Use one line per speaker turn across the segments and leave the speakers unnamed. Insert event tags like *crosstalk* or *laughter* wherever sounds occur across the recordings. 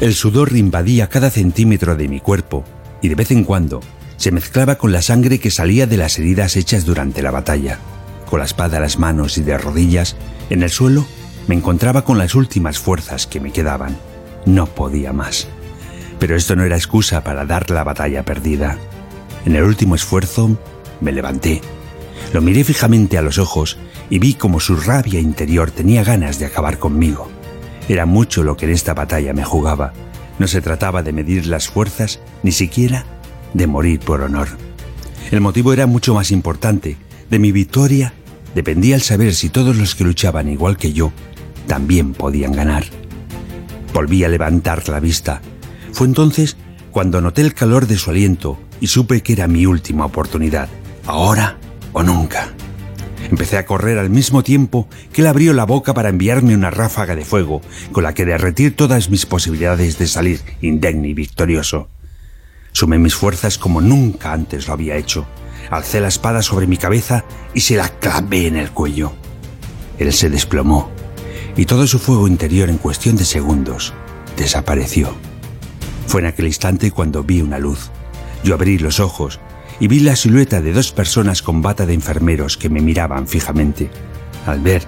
El sudor invadía cada centímetro de mi cuerpo y de vez en cuando se mezclaba con la sangre que salía de las heridas hechas durante la batalla. Con la espada a las manos y de rodillas, en el suelo me encontraba con las últimas fuerzas que me quedaban. No podía más. Pero esto no era excusa para dar la batalla perdida. En el último esfuerzo me levanté. Lo miré fijamente a los ojos y vi como su rabia interior tenía ganas de acabar conmigo. Era mucho lo que en esta batalla me jugaba. No se trataba de medir las fuerzas, ni siquiera de morir por honor. El motivo era mucho más importante. De mi victoria dependía el saber si todos los que luchaban igual que yo también podían ganar. Volví a levantar la vista. Fue entonces cuando noté el calor de su aliento y supe que era mi última oportunidad. Ahora o nunca. Empecé a correr al mismo tiempo que él abrió la boca para enviarme una ráfaga de fuego con la que derretir todas mis posibilidades de salir indemne y victorioso. Sumé mis fuerzas como nunca antes lo había hecho. Alcé la espada sobre mi cabeza y se la clavé en el cuello. Él se desplomó y todo su fuego interior en cuestión de segundos desapareció. Fue en aquel instante cuando vi una luz. Yo abrí los ojos y vi la silueta de dos personas con bata de enfermeros que me miraban fijamente. Al ver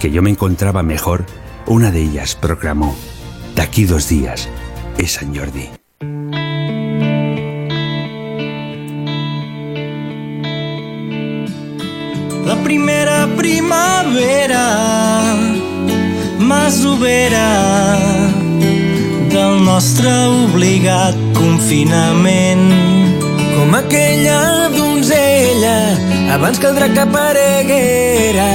que yo me encontraba mejor, una de ellas proclamó, de aquí dos días es San Jordi.
La primera primavera masovera del nostre obligat confinament.
Com aquella donzella abans que el drac apareguera.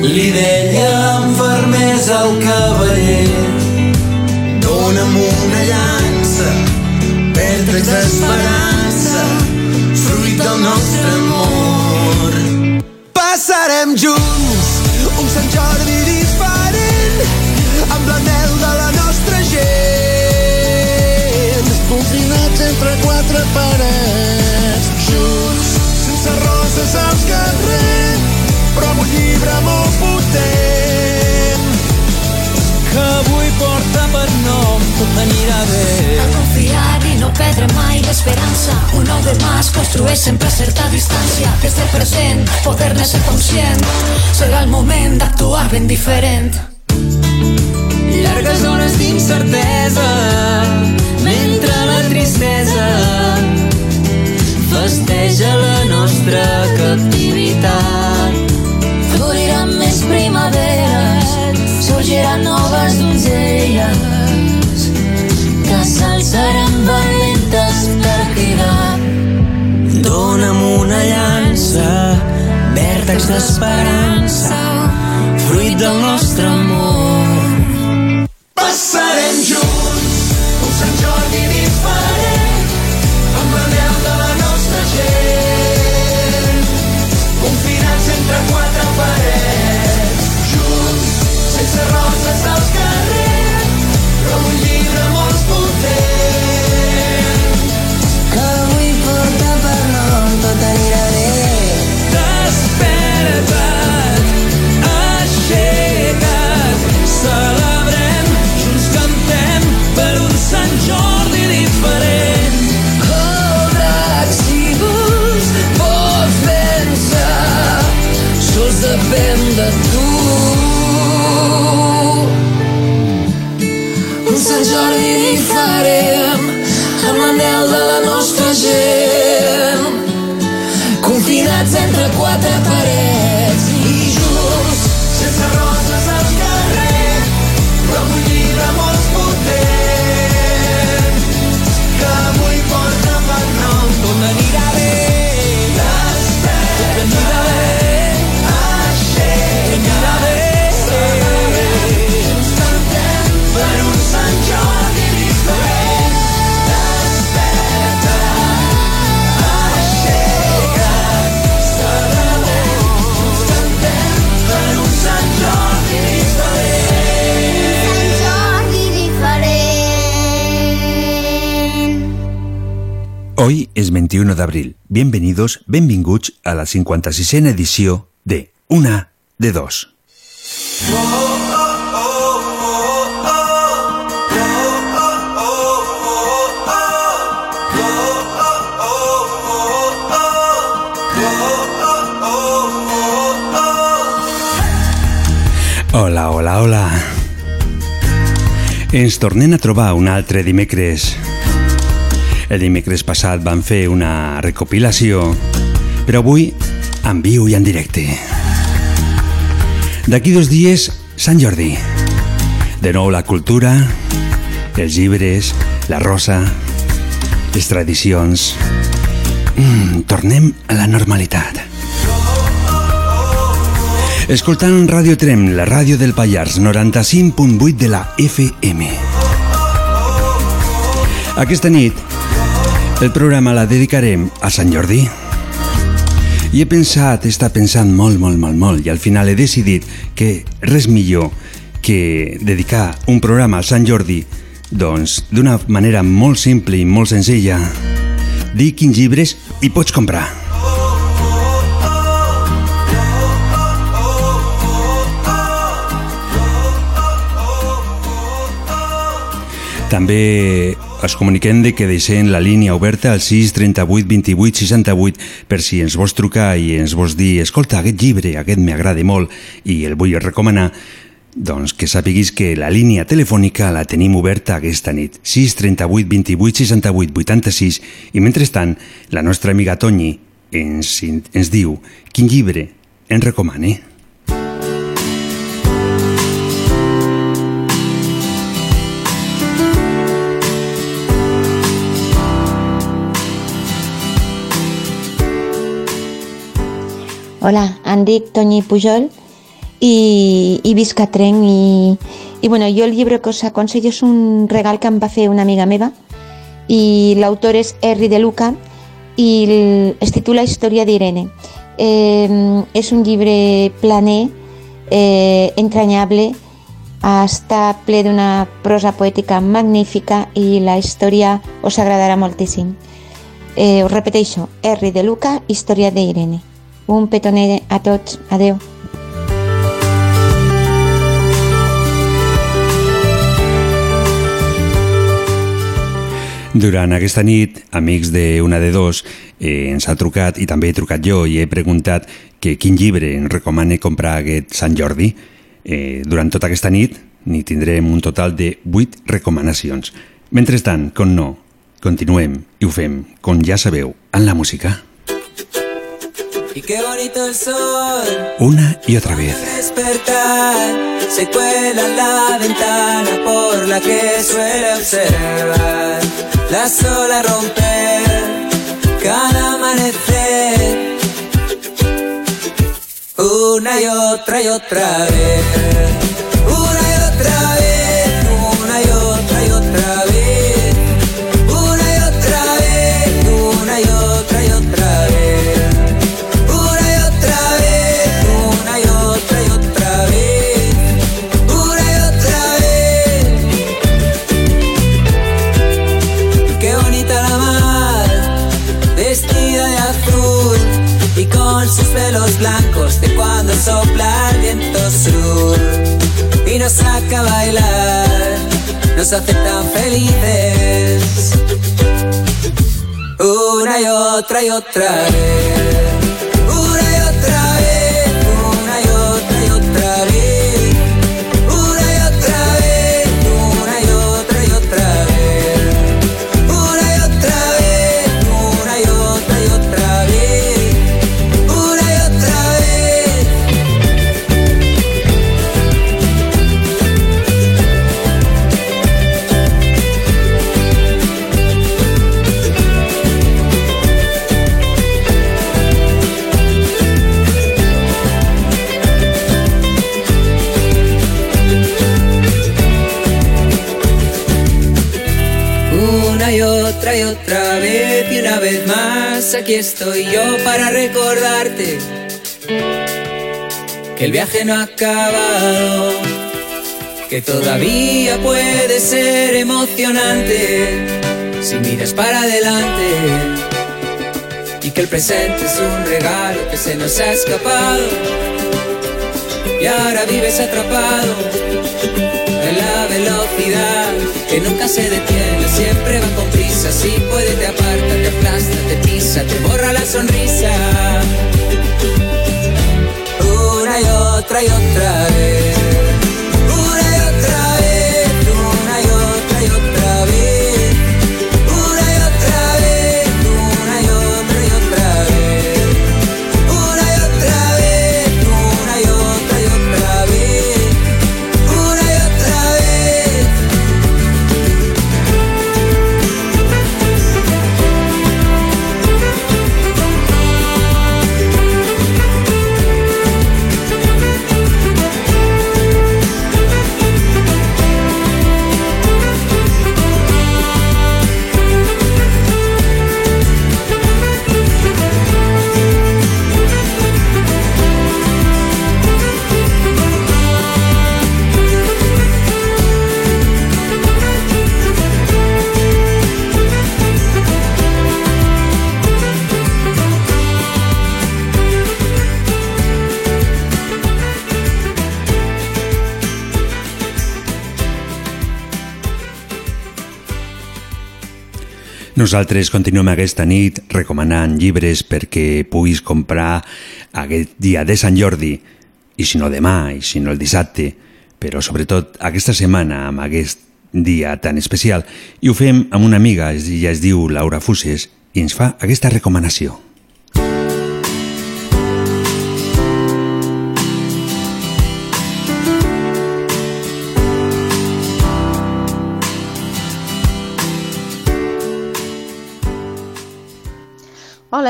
Li deia amb fermesa al cavaller
Dóna'm una llança, vèrtex d'esperança, fruit del nostre amor. Passarem junts un Sant Jordi diferent amb l'anel de
perdre mai l'esperança. Un nou demà es construeix sempre a certa distància. Des del present, poder-ne ser conscient. Serà el moment d'actuar ben diferent.
Llargues hores d'incertesa mentre la tristesa festeja la nostra captivitat.
Floriran més primaveres, sorgiran noves donzelles que s'alçaran
una llança, vèrtex d'esperança, fruit del nostre amor.
Farem amb l'anel de la nostra gent. Confinats entre quatre parets
Es 21 de abril. Bienvenidos, benvinguts a la 56a edició de Una de Dos. Hola, hola, hola. Ens tornem a trobar un altre dimecres. El dimecres passat vam fer una recopilació, però avui en viu i en directe. D'aquí dos dies, Sant Jordi. De nou la cultura, els llibres, la rosa, les tradicions... Mm, tornem a la normalitat. Escoltant Radio Trem, la ràdio del Pallars, 95.8 de la FM. Aquesta nit, el programa la dedicarem a Sant Jordi. I he pensat, he estat pensant molt, molt, molt, molt, i al final he decidit que res millor que dedicar un programa a Sant Jordi, doncs d'una manera molt simple i molt senzilla. Dir quins llibres hi pots comprar. També es comuniquem de que deixem la línia oberta al 6 38 28 68 per si ens vols trucar i ens vols dir escolta, aquest llibre, aquest m'agrada molt i el vull recomanar, doncs que sàpiguis que la línia telefònica la tenim oberta aquesta nit, 6 38 28 68 86 i mentrestant la nostra amiga Toñi ens, ens diu quin llibre ens recomana.
Hola, dic Toñi Pujol i, i visc i bueno, jo el llibre que us aconsello és un regal que em va fer una amiga meva i l'autor és Henry de Luca i el, es titula Història d'Irene. Eh, és un llibre planer, eh, entranyable, està ple d'una prosa poètica magnífica i la història us agradarà moltíssim. Eh, us repeteixo, Henry de Luca, Història d'Irene. Un petonet a tots. Adeu.
Durant aquesta nit, amics de una de dos eh, ens ha trucat i també he trucat jo i he preguntat que quin llibre ens recomana comprar aquest Sant Jordi. Eh, durant tota aquesta nit n'hi tindrem un total de 8 recomanacions. Mentrestant, com no, continuem i ho fem, com ja sabeu, en la música.
Y qué bonito el sol.
Una y otra vez.
Despertar, se cuela la ventana por la que suele observar las olas romper cada amanecer. Una y otra y otra vez. Nos saca a bailar, nos hace tan felices. Una y otra y otra vez. Aquí estoy yo para recordarte que el viaje no ha acabado, que todavía puede ser emocionante si miras para adelante y que el presente es un regalo que se nos ha escapado y ahora vives atrapado en la velocidad que nunca se detiene, siempre va con prisa, si puede te aparta, te aplasta, te pisa, te borra la sonrisa una y otra y otra vez.
Nosaltres continuem aquesta nit recomanant llibres perquè puguis comprar aquest dia de Sant Jordi, i si no demà, i si no el dissabte, però sobretot aquesta setmana amb aquest dia tan especial, i ho fem amb una amiga, ella es diu Laura Fuses, i ens fa aquesta recomanació.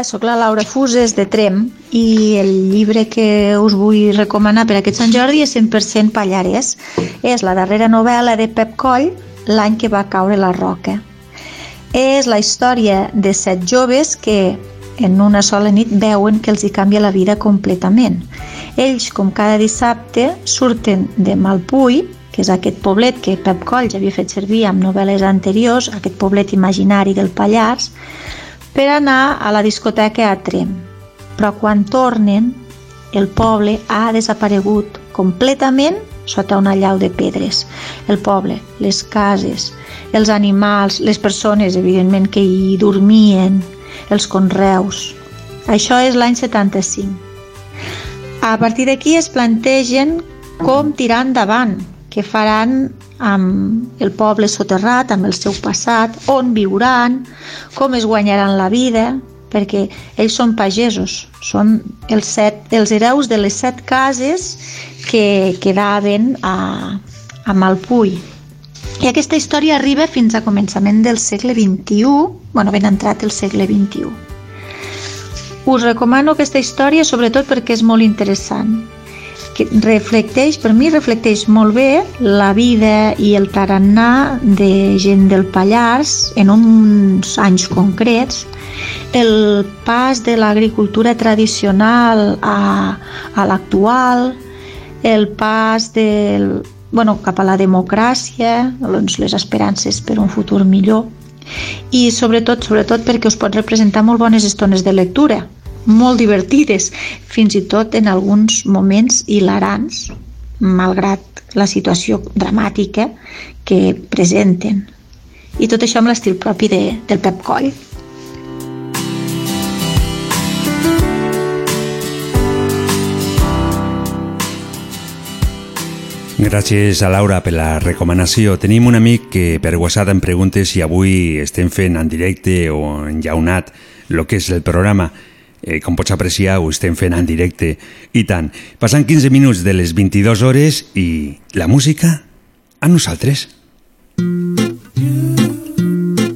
Hola, sóc la Laura Fuses de Trem i el llibre que us vull recomanar per aquest Sant Jordi és 100% Pallares. És la darrera novel·la de Pep Coll, L'any que va caure la roca. És la història de set joves que en una sola nit veuen que els hi canvia la vida completament. Ells, com cada dissabte, surten de Malpui, que és aquest poblet que Pep Coll ja havia fet servir amb novel·les anteriors, aquest poblet imaginari del Pallars, per anar a la discoteca a Trem. Però quan tornen, el poble ha desaparegut completament sota una llau de pedres. El poble, les cases, els animals, les persones, evidentment, que hi dormien, els conreus. Això és l'any 75. A partir d'aquí es plantegen com tirar endavant, què faran amb el poble soterrat, amb el seu passat, on viuran, com es guanyaran la vida, perquè ells són pagesos, són els, set, els hereus de les set cases que quedaven a, a Malpui. I aquesta història arriba fins a començament del segle XXI, bueno, ben entrat el segle XXI. Us recomano aquesta història sobretot perquè és molt interessant que reflecteix, per mi reflecteix molt bé la vida i el tarannà de gent del Pallars en uns anys concrets, el pas de l'agricultura tradicional a, a l'actual, el pas del, bueno, cap a la democràcia, doncs les esperances per un futur millor. I sobretot, sobretot perquè us pot representar molt bones estones de lectura, molt divertides, fins i tot en alguns moments hilarants, malgrat la situació dramàtica que presenten. I tot això amb l'estil propi de, del Pep Coll.
Gràcies a Laura per la recomanació. Tenim un amic que per WhatsApp em pregunta si avui estem fent en directe o enllaunat el que és el programa. Eh, com pots apreciar, ho estem en directe. I tant. Passant 15 minuts de les 22 hores i la música a nosaltres.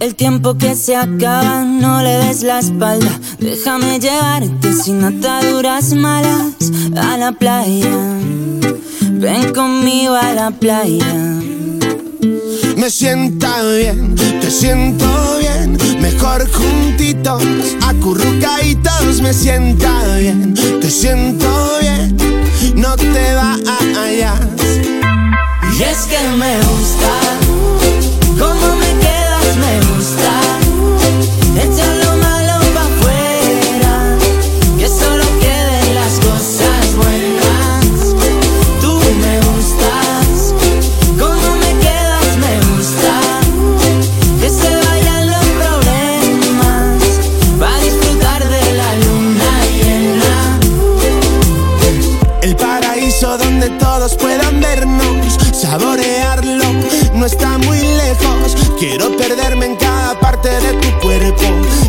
El tiempo que se acaba, no le des la espalda. Déjame llevarte sin ataduras malas a la playa. Ven conmigo a la playa.
Me sienta bien, te siento bien, mejor juntitos, acurrucaditos, me sienta bien, te siento bien, no te vayas.
Y es que me gusta cómo me quedas, me gusta.
No está muy lejos. Quiero perderme en cada parte de tu cuerpo,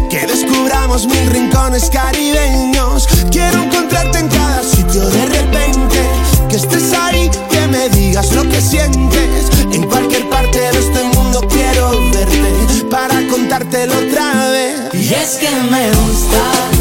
que descubramos mil rincones caribeños. Quiero encontrarte en cada sitio de repente, que estés ahí, que me digas lo que sientes. En cualquier parte de este mundo quiero verte para contártelo otra vez.
Y es que me gusta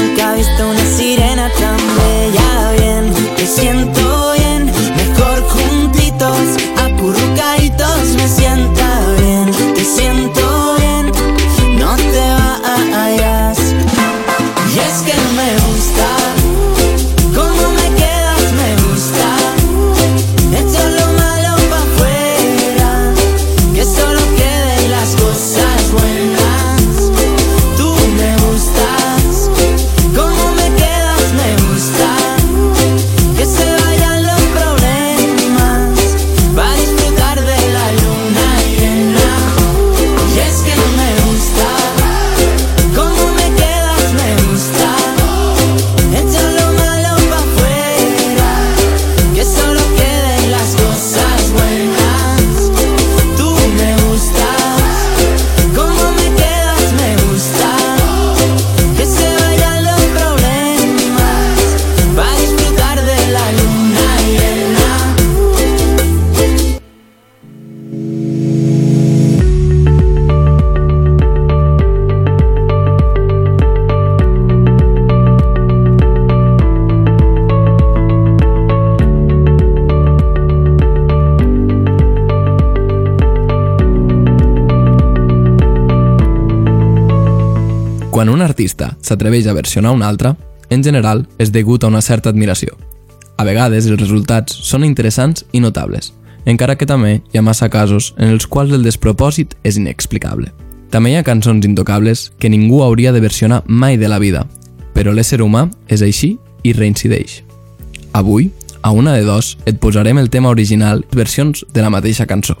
Guys. Artista s'atreveix a versionar un altre, en general és degut a una certa admiració. A vegades els resultats són interessants i notables, encara que també hi ha massa casos en els quals el despropòsit és inexplicable. També hi ha cançons intocables que ningú hauria de versionar mai de la vida, però l'ésser humà és així i reincideix. Avui, a una de dos, et posarem el tema original i versions de la mateixa cançó.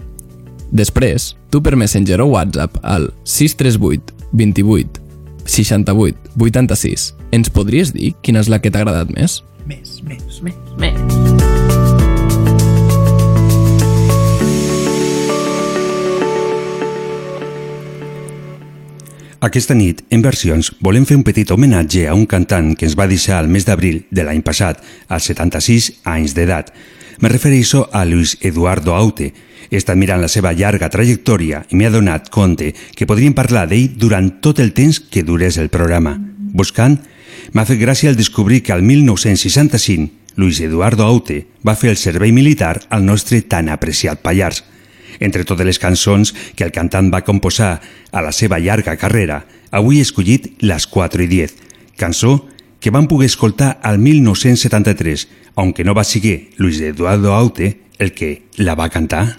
Després, tu per Messenger o WhatsApp al 638 28 68 86 ens podries dir quina és la que t'ha agradat més?
Més, més, més, més.
Aquesta nit, en versions, volem fer un petit homenatge a un cantant que ens va deixar el mes d'abril de l'any passat, als 76 anys d'edat. Me refereixo a Luis Eduardo Aute. He estat mirant la seva llarga trajectòria i m'he adonat compte que podríem parlar d'ell durant tot el temps que durés el programa. Buscant, m'ha fet gràcia el descobrir que al 1965 Luis Eduardo Aute va fer el servei militar al nostre tan apreciat Pallars. Entre totes les cançons que el cantant va composar a la seva llarga carrera, avui he escollit Les 4 i 10, cançó que van poder escoltar al 1973, aunque no va seguir Luis Eduardo Aute el que la va cantar.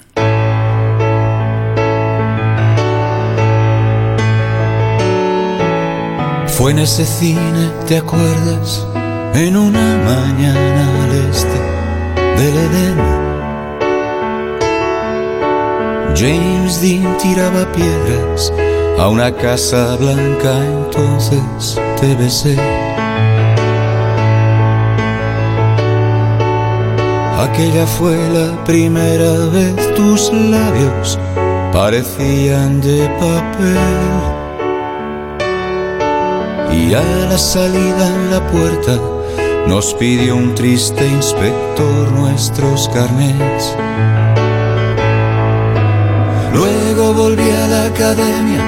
Fue en ese cine, ¿te acuerdas? En una mañana al este del Edén. James Dean tiraba piedras a una casa blanca, entonces te besé. Aquella fue la primera vez tus labios parecían de papel. Y a la salida en la puerta nos pidió un triste inspector nuestros carnets. Luego volví a la academia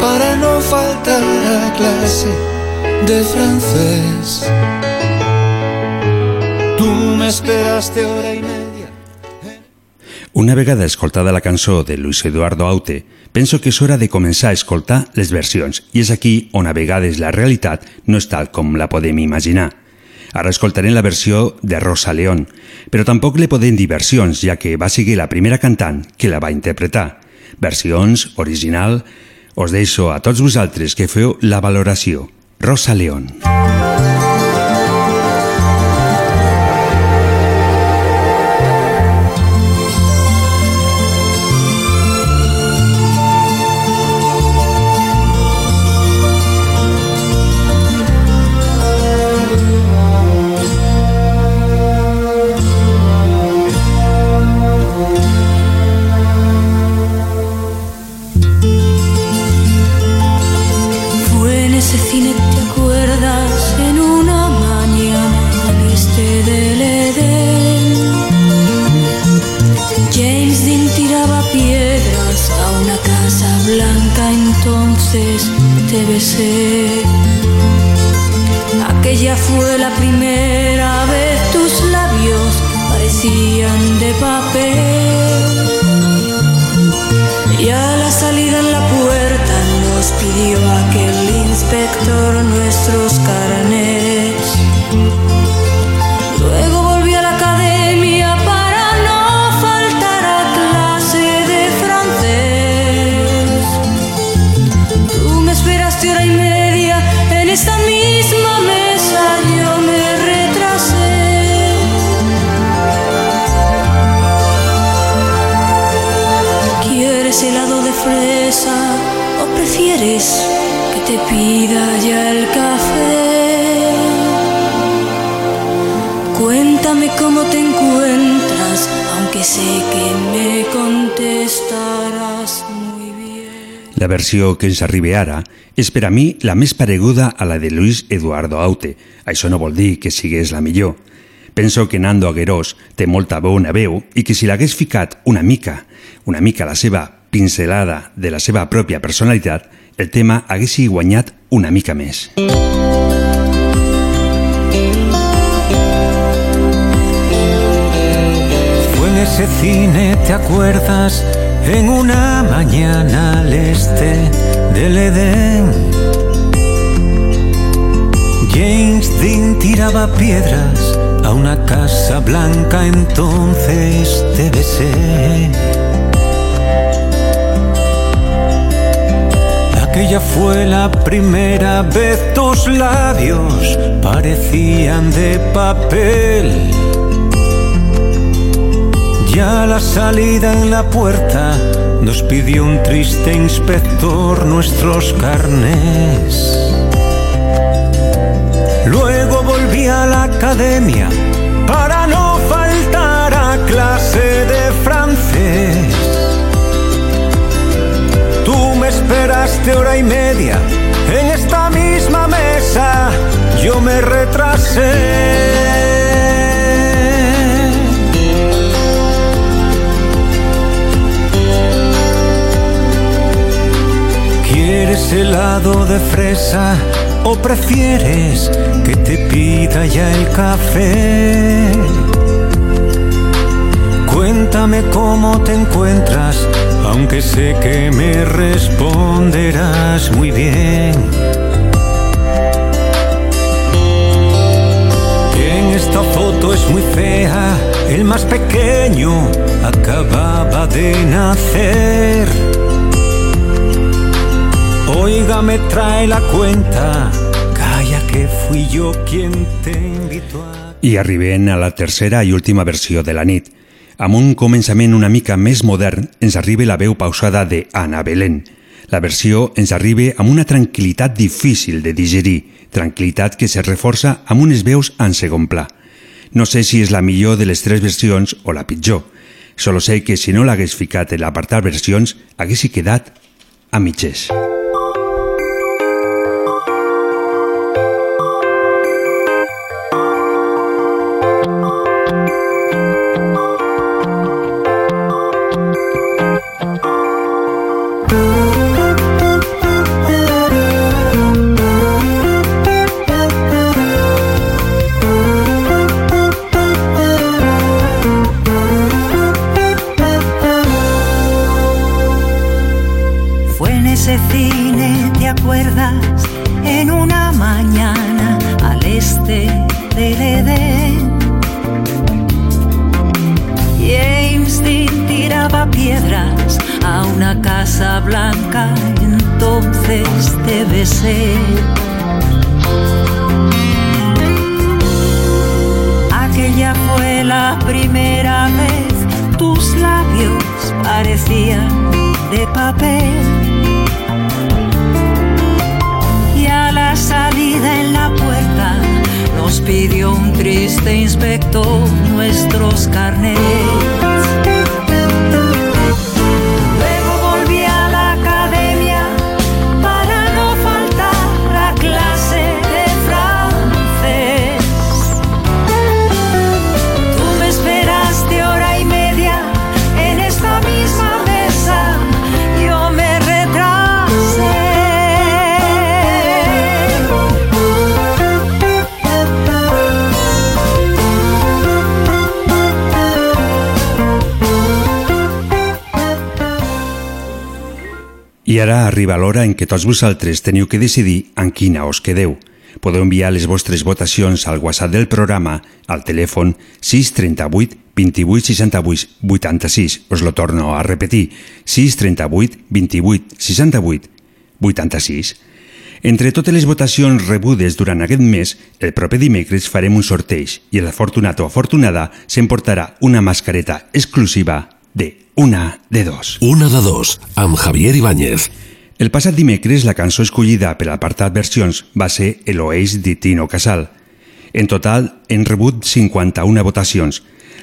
para no faltar a clase de francés. Me hora y media.
Una vegada escoltada la cançó de Luis Eduardo Aute, penso que és hora de començar a escoltar les versions, i és aquí on a vegades la realitat no és tal com la podem imaginar. Ara escoltarem la versió de Rosa León, però tampoc le podem dir versions, ja que va seguir la primera cantant que la va interpretar. Versions, original... Us deixo a tots vosaltres que feu la valoració. Rosa León.
Fue piedras a una casa blanca, entonces te besé. Aquella fue la primera vez tus labios parecían de papel. Y a la salida en la puerta nos pidió aquel inspector nuestros carnets. Prefieres que te pida ya el café? Cuéntame cómo te encuentras, aunque sé que me contestarás muy bien.
La versió que ens arriba ara és per a mi la més pareguda a la de Luis Eduardo Aute. Això no vol dir que sigués la millor. Penso que Nando Aguerós té molta bona veu i que si l'hagués ficat una mica, una mica la seva pincelada de la seva pròpia personalitat, el tema hagués guanyat una mica més.
Fue en ese cine, ¿te acuerdas? En una mañana al este del Edén. James Dean tiraba piedras a una casa blanca, entonces te besé. Aquella fue la primera vez tus labios parecían de papel. Ya la salida en la puerta nos pidió un triste inspector nuestros carnés. Luego volví a la academia para no faltar a clase de esperaste hora y media en esta misma mesa, yo me retrasé. ¿Quieres helado de fresa o prefieres que te pida ya el café? Cuéntame cómo te encuentras, aunque sé que me responderás muy bien. En esta foto es muy fea, el más pequeño acababa de nacer. Oiga, me trae la cuenta. Calla que fui yo quien te invitó a...
I arribem a la tercera i última versió de la nit. Amb un començament una mica més modern ens arriba la veu pausada de Ana Belén. La versió ens arriba amb una tranquil·litat difícil de digerir, tranquil·litat que se reforça amb unes veus en segon pla. No sé si és la millor de les tres versions o la pitjor. Solo sé que si no l'hagués ficat en l'apartat versions, haguessi quedat a mitges. Arriba l'hora en què tots vosaltres teniu que decidir en quina us quedeu. Podeu enviar les vostres votacions al WhatsApp del programa al telèfon 638 28 68 86. Us lo torno a repetir. 638 28 68 86. Entre totes les votacions rebudes durant aquest mes, el proper dimecres farem un sorteig i l'afortunat o afortunada s'emportarà una mascareta exclusiva de Una de Dos.
Una de dos, amb Javier Ibáñez.
El passat dimecres la cançó escollida per l'apartat versions va ser Eloeix de Tino Casal. En total hem rebut 51 votacions.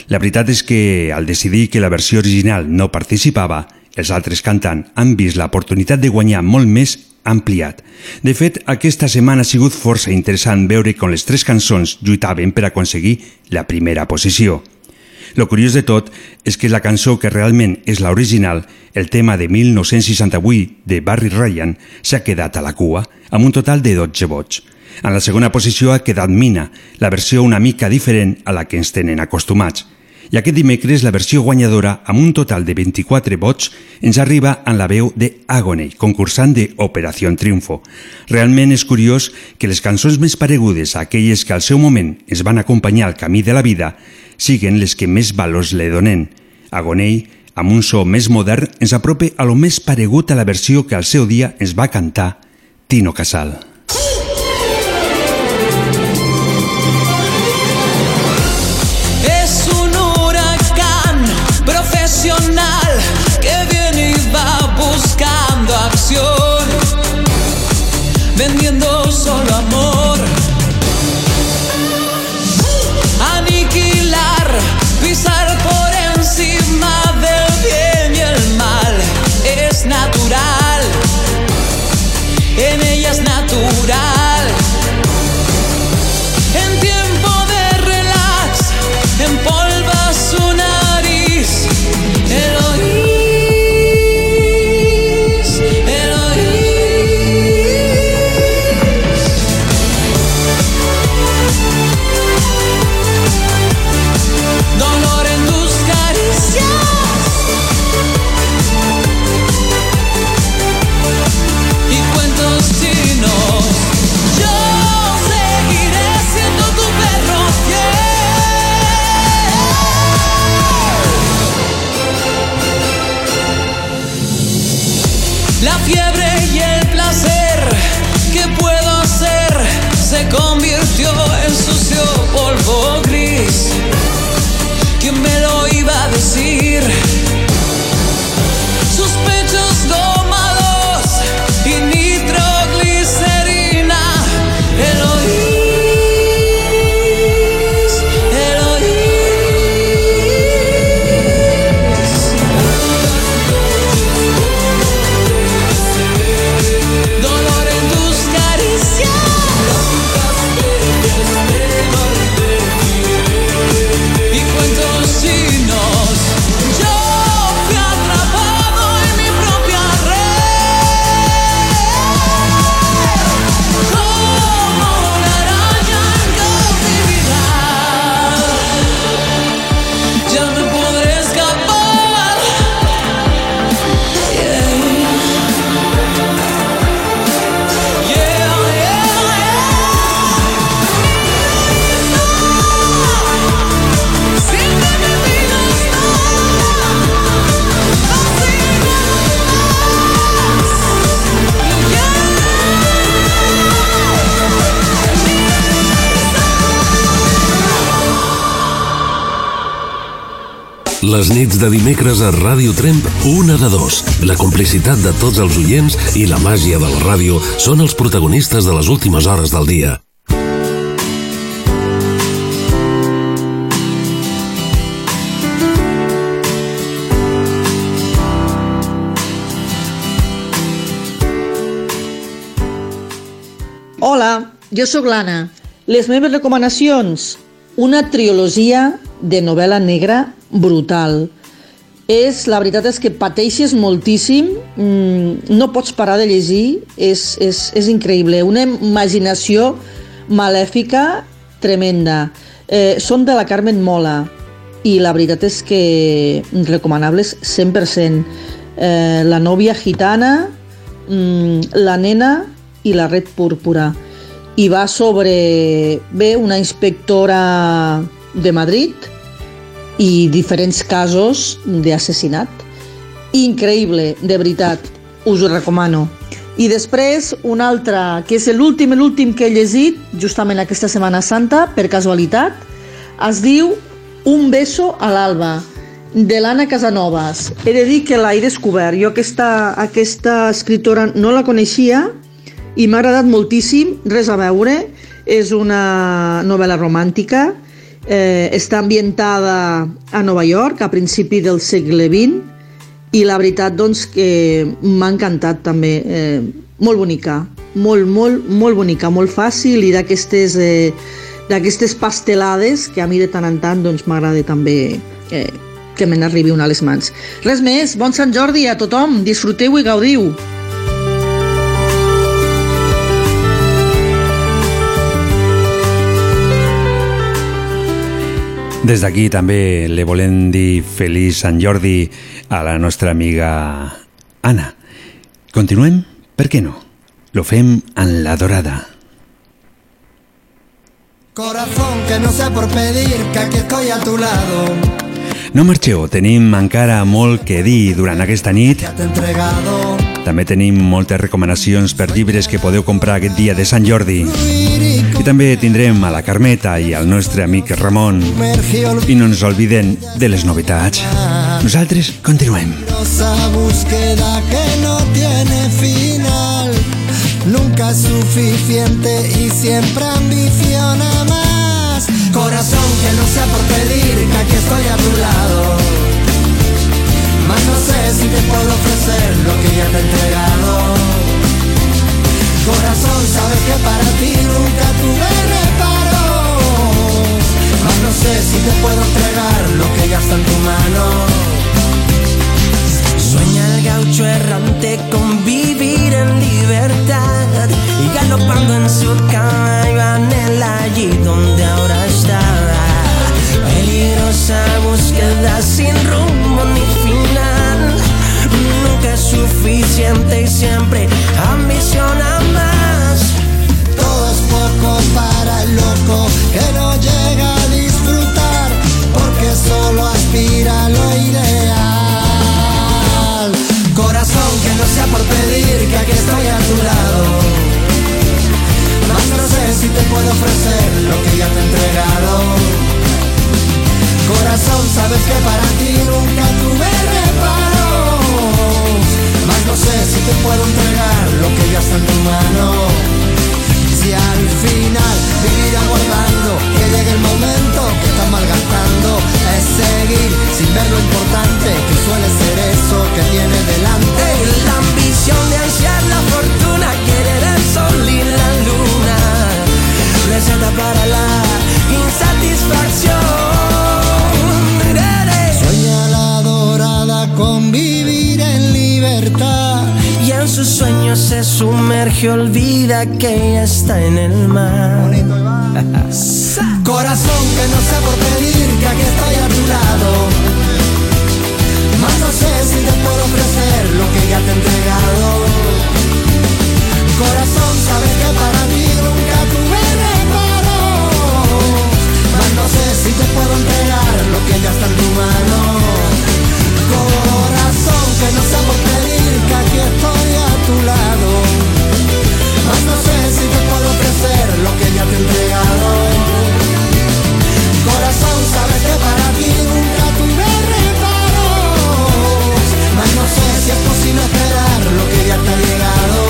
La veritat és que al decidir que la versió original no participava, els altres cantants han vist l'oportunitat de guanyar molt més ampliat. De fet, aquesta setmana ha sigut força interessant veure com les tres cançons lluitaven per aconseguir la primera posició. Lo curiós de tot és que la cançó que realment és l'original, el tema de 1968 de Barry Ryan, s'ha quedat a la cua, amb un total de 12 vots. En la segona posició ha quedat Mina, la versió una mica diferent a la que ens tenen acostumats. I aquest dimecres la versió guanyadora, amb un total de 24 vots, ens arriba en la veu de Agony, concursant de Operació Triunfo. Realment és curiós que les cançons més paregudes a aquelles que al seu moment es van acompanyar al camí de la vida siguen les que més valors le donen. Agonei, amb un so més modern, ens apropa a lo més paregut a la versió que al seu dia ens va cantar Tino Casal.
Nits de dimecres a Ràdio Tremp, una de dos. La complicitat de tots els oients i la màgia de la ràdio són els protagonistes de les últimes hores del dia.
Hola, jo sóc l'Anna. Les meves recomanacions, una trilogia de novel·la negra brutal. És, la veritat és que pateixes moltíssim, mm, no pots parar de llegir, és, és, és increïble, una imaginació malèfica tremenda. Eh, són de la Carmen Mola i la veritat és que recomanables 100%. Eh, la nòvia gitana, mm, la nena i la red púrpura. I va sobre, bé, una inspectora de Madrid i diferents casos d'assassinat. Increïble, de veritat, us ho recomano. I després, un altre, que és l'últim, l'últim que he llegit, justament aquesta Setmana Santa, per casualitat, es diu Un beso a l'alba, de l'Anna Casanovas. He de dir que l'he descobert. Jo aquesta, aquesta escriptora no la coneixia i m'ha agradat moltíssim, res a veure. És una novel·la romàntica, eh, està ambientada a Nova York a principi del segle XX i la veritat doncs que m'ha encantat també, eh, molt bonica, molt, molt, molt bonica, molt fàcil i d'aquestes eh, d'aquestes pastelades que a mi de tant en tant doncs m'agrada també eh, que me n'arribi una a les mans. Res més, bon Sant Jordi a tothom, disfruteu i gaudiu.
Des d'aquí també le volem dir feliç Sant Jordi a la nostra amiga Anna. Continuem? Per què no? Lo fem en la dorada.
Corazón que no sé por pedir, que aquí estoy a tu lado.
No marxeu, tenim encara molt que dir durant aquesta nit.
Entregado.
També tenim moltes recomanacions per llibres que podeu comprar aquest dia de Sant Jordi. I també tindrem a la Carmeta i al nostre amic Ramon. I no ens obliden de les novetats. Nosaltres continuem.
Búsqueda que no tiene final. Nunca es suficiente y siempre ambiciona más. Corazón que no sé por pedir, que aquí estoy a tu lado. Más no sé si te puedo ofrecer lo que ya te he entregado. Corazón, sabes que para ti nunca tuve reparos. Más no sé si te puedo entregar lo que ya está en tu mano.
Sueña el gaucho errante con vivir en libertad y galopando en su caballo anhela allí donde ahora está. Peligrosa búsqueda sin rumbo ni final. Suficiente y siempre ambiciona más.
Todo es poco para el loco que no llega a disfrutar porque solo aspira a lo ideal. Corazón que no sea por pedir que aquí estoy a tu lado. Más no sé si te puedo ofrecer lo que ya te he entregado. Corazón, sabes que para ti nunca tuve reparos. Más no sé si te puedo entregar lo que ya está en tu mano. Si al final vivir aguardando que llegue el momento que estás malgastando es seguir sin ver lo importante que suele ser eso que tienes delante.
La ambición de ansiar la fortuna, querer el sol y la luna. Receta para la insatisfacción.
Sueña la dorada con vivir en libertad.
Y en sus sueños se sumerge, olvida que ella está en el mar. *laughs*
Corazón que no sé por pedir que aquí estoy a tu lado. Más no sé si te puedo ofrecer lo que ya te he entregado. Corazón, sabes que para ti nunca tuve reparos. Más no sé si te puedo entregar lo que ya está en tu mano. Corazón aunque no sea por pedir que aquí estoy a tu lado. Mas no sé si te puedo ofrecer lo que ya te he entregado. Corazón, sabes que para ti nunca tuve reparos. Mas no sé si es posible esperar lo que ya te ha llegado.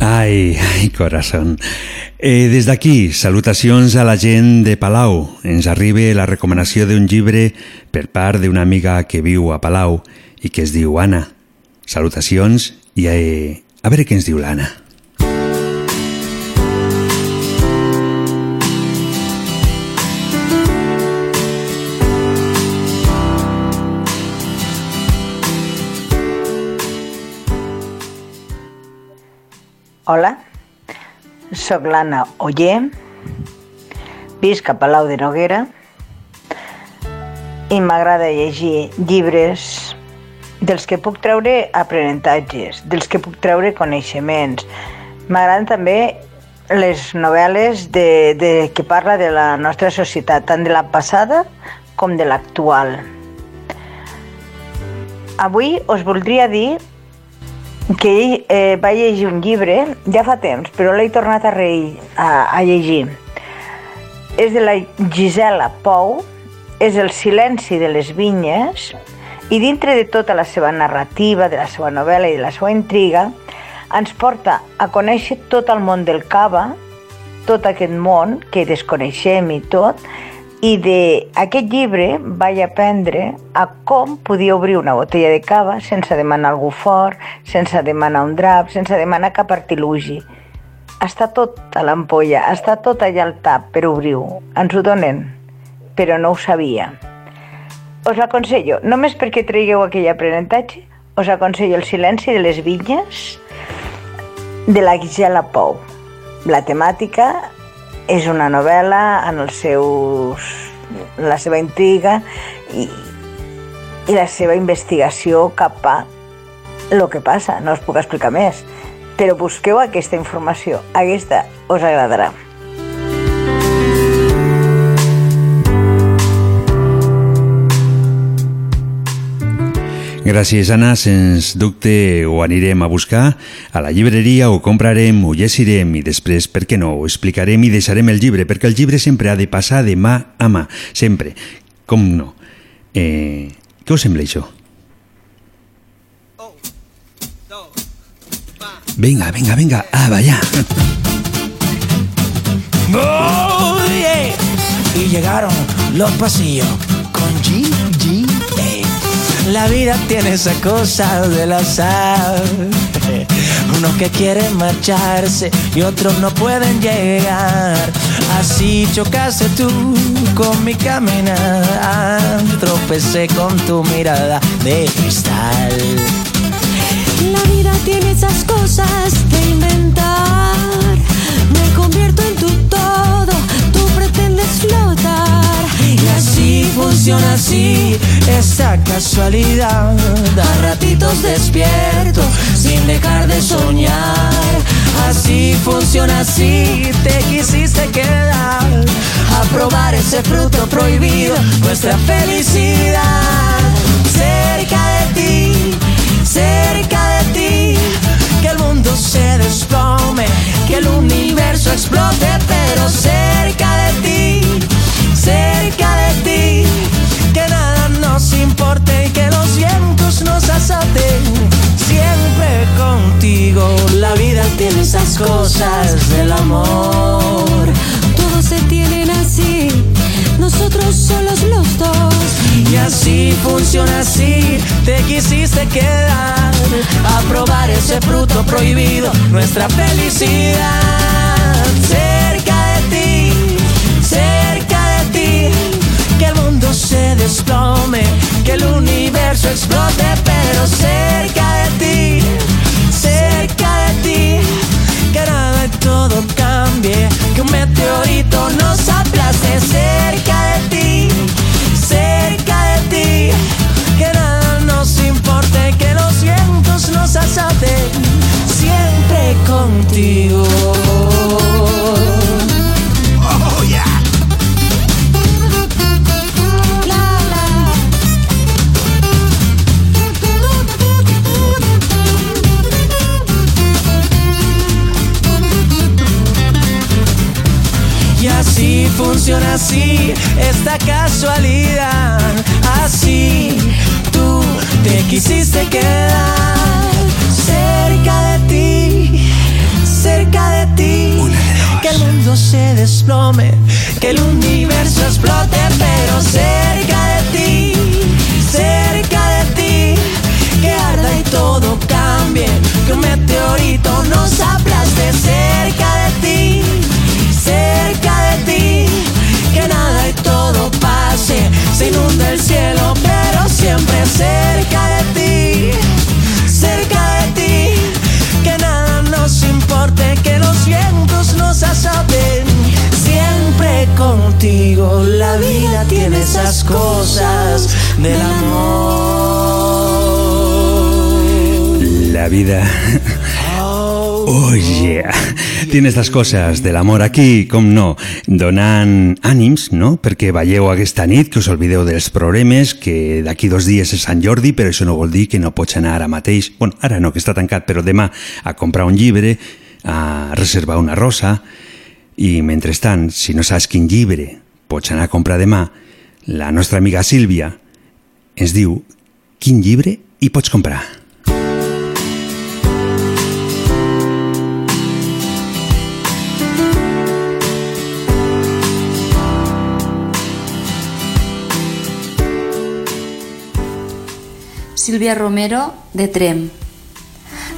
Ay, ay, corazón. Eh, des d'aquí, salutacions a la gent de Palau. Ens arriba la recomanació d'un llibre per part d'una amiga que viu a Palau i que es diu Anna. Salutacions i eh, a veure què ens diu l'Anna.
Hola, sóc l'Anna Oller, visc a Palau de Noguera i m'agrada llegir llibres dels que puc treure aprenentatges, dels que puc treure coneixements. M'agraden també les novel·les de, de, que parla de la nostra societat, tant de la passada com de l'actual. Avui us voldria dir que ell eh, va llegir un llibre ja fa temps, però l'he tornat a, reir, a, a llegir. És de la Gisela Pou, és El silenci de les vinyes, i dintre de tota la seva narrativa, de la seva novel·la i de la seva intriga, ens porta a conèixer tot el món del cava, tot aquest món que desconeixem i tot, i d'aquest llibre vaig aprendre a com podia obrir una botella de cava sense demanar algú fort, sense demanar un drap, sense demanar cap artilugi. Està tot a l'ampolla, està tot allà al tap per obrir-ho. Ens ho donen, però no ho sabia. Us l'aconsello, només perquè traigueu aquell aprenentatge, us aconsello El silenci de les vinyes de la Gisela Pou. La temàtica és una novel·la en els seus, la seva intriga i, i la seva investigació cap a el que passa. No us puc explicar més, però busqueu aquesta informació. Aquesta us agradarà.
Gràcies, Anna. Sens dubte ho anirem a buscar a la llibreria, ho comprarem, ho llegirem i després, per què no, ho explicarem i deixarem el llibre, perquè el llibre sempre ha de passar de mà a mà. Sempre. Com no? Eh, què us sembla això? Venga, venga, venga, a ballar.
Oh, yeah. Y llegaron los pasillos con G. La vida tiene esa cosa del azar. Unos que quieren marcharse y otros no pueden llegar. Así chocaste tú con mi caminar. Tropecé con tu mirada de cristal.
La vida tiene esas cosas de inventar. Me convierto en tu todo, tú pretendes flotar.
Así funciona así esa casualidad. A ratitos despierto sin dejar de soñar. Así funciona así, te quisiste quedar. A probar ese fruto prohibido, nuestra felicidad. Cerca de ti, cerca de ti. Que el mundo se desplome, que el universo explote, pero cerca de ti, cerca de ti. Que nada nos importe y que los vientos nos azoten. Siempre contigo, la vida tiene esas cosas del amor.
Todos se tienen así, nosotros solos los dos.
Y así funciona así, te quisiste quedar a probar ese fruto prohibido, nuestra felicidad. Cerca de ti, Oh yeah.
Tiene
estas coses de l'amor aquí, com no, donant ànims, no? Perquè veieu aquesta nit, que us oblideu dels problemes, que d'aquí dos dies és Sant Jordi, però això no vol dir que no pots anar ara mateix, bueno, ara no, que està tancat, però demà a comprar un llibre, a reservar una rosa, i mentrestant, si no saps quin llibre pots anar a comprar demà, la nostra amiga Sílvia ens diu quin llibre hi pots comprar.
Sílvia Romero, de Trem.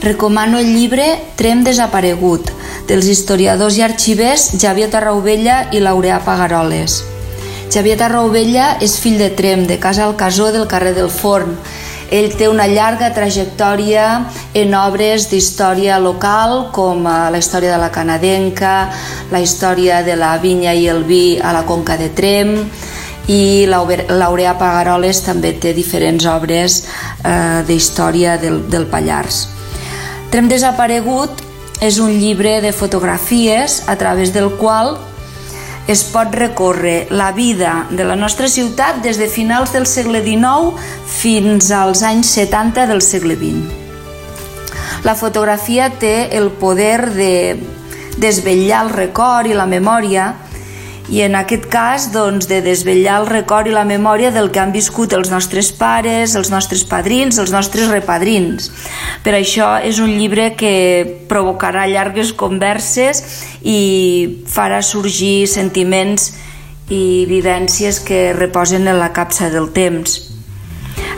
Recomano el llibre Trem desaparegut, dels historiadors i arxivers Xavier Tarraubella i Laureà Pagaroles. Xavier Tarraubella és fill de Trem, de casa al Casó del carrer del Forn. Ell té una llarga trajectòria en obres d'història local, com eh, la història de la canadenca, la història de la vinya i el vi a la conca de Trem, i Laureà Pagaroles també té diferents obres eh, d'història del, del Pallars. Trem desaparegut és un llibre de fotografies a través del qual es pot recórrer la vida de la nostra ciutat des de finals del segle XIX fins als anys 70 del segle XX. La fotografia té el poder de desvetllar el record i la memòria i en aquest cas doncs, de desvetllar el record i la memòria del que han viscut els nostres pares, els nostres padrins, els nostres repadrins. Per això és un llibre que provocarà llargues converses i farà sorgir sentiments i vivències que reposen en la capsa del temps.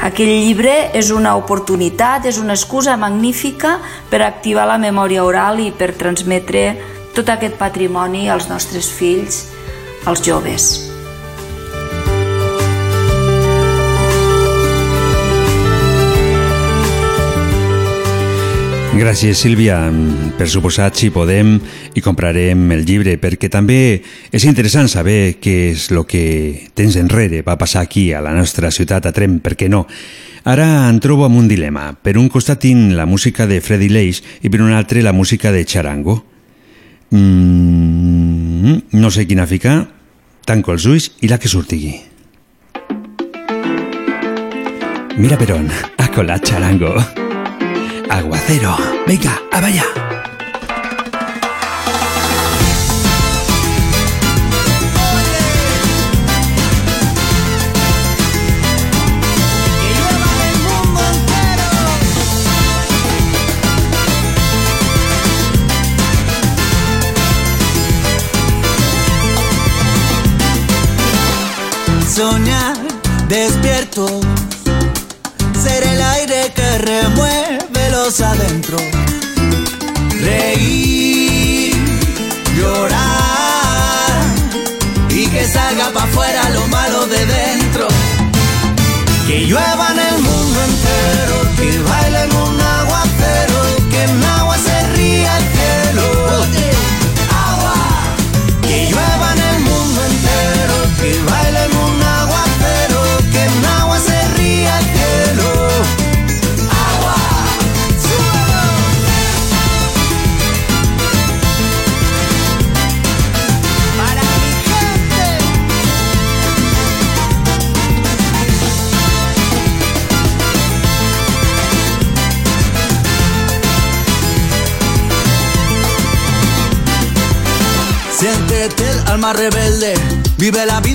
Aquell llibre és una oportunitat, és una excusa magnífica per activar la memòria oral i per transmetre tot aquest patrimoni als nostres fills, als joves.
Gràcies, Sílvia. Per suposat, si podem, i comprarem el llibre, perquè també és interessant saber què és el que temps enrere va passar aquí, a la nostra ciutat, a Trem, per què no? Ara em trobo amb un dilema. Per un costat tinc la música de Freddy Leis i per un altre la música de Charango. Mm, no sé quina ficar, tanco els ulls i la que surtigui. Mira per on, a colar Charango. Aguacero. Venga, a
adentro.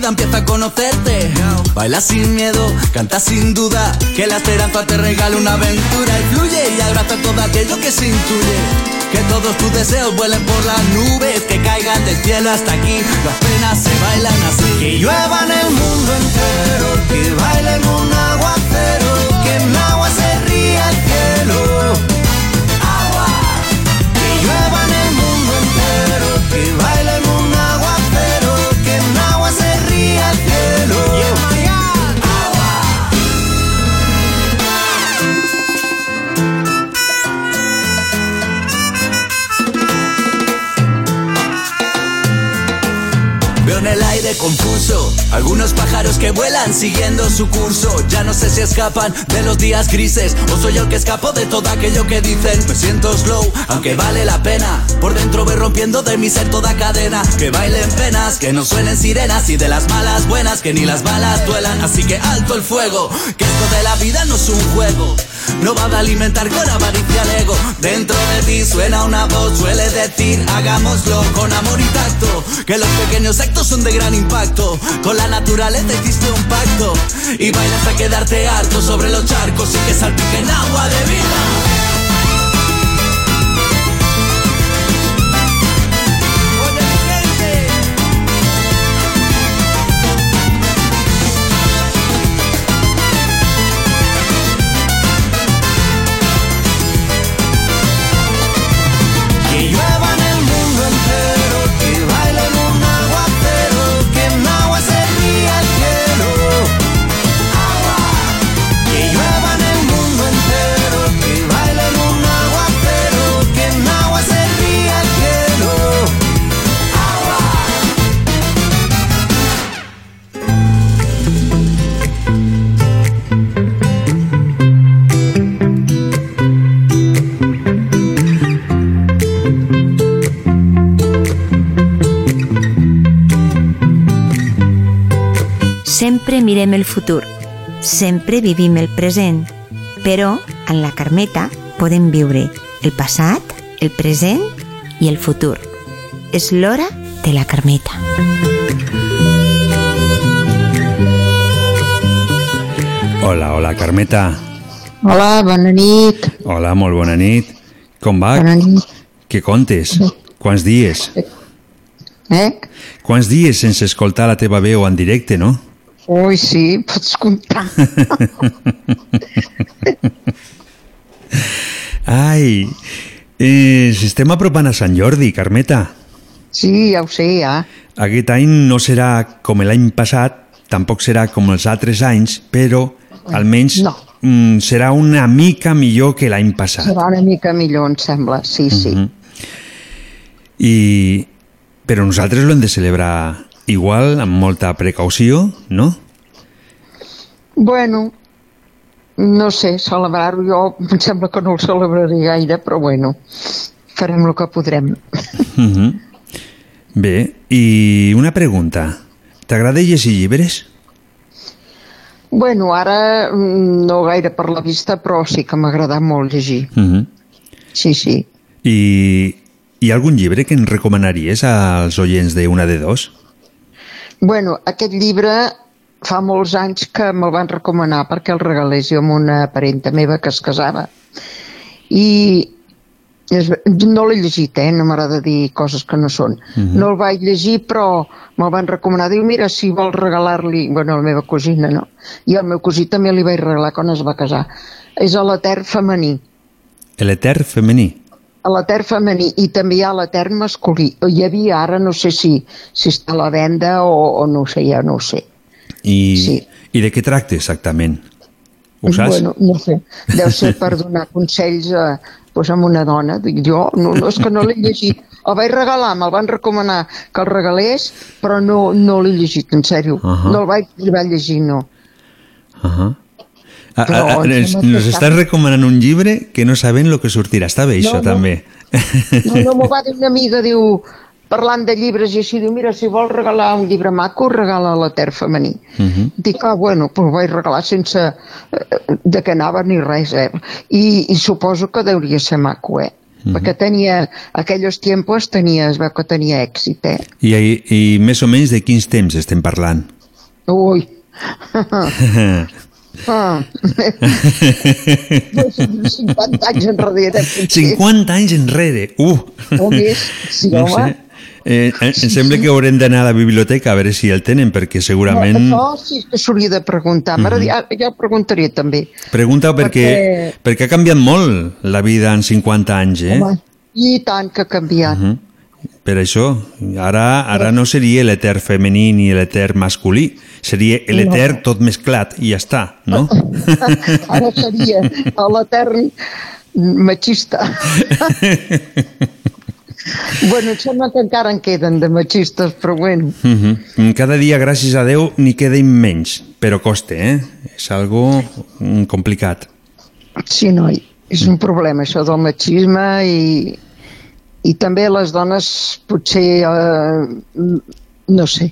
Empieza a conocerte. Baila sin miedo, canta sin duda, que la esperanza te regale una aventura y fluye y abraza todo aquello que se intuye. Que todos tus deseos vuelen por las nubes, que caigan del cielo hasta aquí. Las penas se bailan así.
Que llueva en el mundo entero, que baile en un aguacero,
confuso algunos pájaros que vuelan siguiendo su curso. Ya no sé si escapan de los días grises o soy yo que escapo de todo aquello que dicen. Me siento slow, aunque vale la pena. Por dentro voy rompiendo de mi ser toda cadena. Que bailen penas, que no suenen sirenas y de las malas buenas que ni las balas duelan. Así que alto el fuego, que esto de la vida no es un juego. No va a alimentar con avaricia el ego. Dentro de ti suena una voz, suele decir, hagámoslo con amor y tacto. Que los pequeños actos son de gran impacto. Con la naturaleza hiciste un pacto. Y bailas a quedarte harto sobre los charcos y que salpiquen agua de vida.
Mirem el futur, sempre vivim el present, però en la Carmeta podem viure el passat, el present i el futur. És l'hora de la Carmeta.
Hola, hola, Carmeta.
Hola, bona nit.
Hola, molt bona nit. Com va?
Bona nit.
Què contes? Quants dies?
Eh?
Quants dies sense escoltar la teva veu en directe, no?
Ui, sí, pots comptar.
Ai, eh, estem apropant a Sant Jordi, Carmeta.
Sí, ja ho sé, ja.
Aquest any no serà com l'any passat, tampoc serà com els altres anys, però almenys
No.
mm, serà una mica millor que l'any passat.
Serà una mica millor, em sembla, sí, sí.
Mhm. I... Però nosaltres l'hem de celebrar igual, amb molta precaució, no?
Bueno, no sé, celebrar-ho jo em sembla que no el celebraré gaire, però bueno, farem el que podrem.
Mhm. Bé, i una pregunta. T'agrada llegir llibres?
Bueno, ara mm, no gaire per la vista, però sí que m'ha agradat molt llegir.
Mhm.
Sí, sí.
I hi ha algun llibre que ens recomanaries als oients de una de dos?
Bueno, aquest llibre fa molts anys que me'l van recomanar perquè el regalés jo amb una parenta meva que es casava. I és, no l'he llegit, eh? no m'agrada dir coses que no són.
Mhm.
No el vaig llegir, però me'l van recomanar. Diu, mira, si vols regalar-li... Bueno, a la meva cosina, no? I al meu cosí també li vaig regalar quan es va casar. És a l'etern femení.
L'Eter femení.
A l'etern femení i també ha l'etern masculí. Hi havia ara, no sé si, si està a la venda o, o no ho sé, ja no ho sé.
I,
Sí.
I de què tracta exactament? Ho saps?
Bueno, no sé, deu ser per *laughs* donar consells a, pues, a una dona. Dic, jo, no, no, és que no l'he llegit. El vaig regalar, me'l van recomanar que el regalés, però no, no l'he llegit, en sèrio.
Ahà.
No el vaig arribar a llegir, no.
Uh -huh.
Però
ah, ah,
em
ens,
que
nos estàs recomanant un llibre que no sabem el que sortirà. Està bé,
No,
això,
no.
també.
No, no m'ho va dir una amiga, diu, parlant de llibres i així, diu, mira, si vols regalar un llibre maco, regala a l'Eter femení.
Uh -huh.
Dic, ah, bueno, doncs vaig regalar sense eh, de què anava ni res, eh? I, I suposo que deuria ser maco, eh?
Mhm.
Perquè tenia, aquells tiempos tenia, es veu que tenia èxit, eh?
I, i, I més o menys de quins temps estem parlant?
Ui, *laughs* Ah. Doncs 50 anys enrere. potser.
50 anys enrere, uh!
O més, sí,
no
home.
sé. Eh, em em sembla que haurem d'anar a la biblioteca a veure si el tenen, perquè segurament...
No, això sí que s'hauria de preguntar.
Mhm.
Mm ja, ja ho preguntaré també.
Pregunta perquè,
Perquè-
perquè ha canviat molt la vida en 50 anys, eh?
Home, I tant que ha canviat.
Mhm. Per això, ara, ara no seria l'eter femení ni l'eter masculí, seria l'eter tot mesclat i ja està, no? *laughs*
Ara seria l'etern machista. *laughs* bueno, em sembla que encara en queden de machistes, però bueno.
Mhm. Cada dia, gràcies a Déu, n'hi queden menys, però costa, eh? És algo mm, complicat.
Sí, noi, és un problema això del machisme i, i també les dones potser, eh, no sé,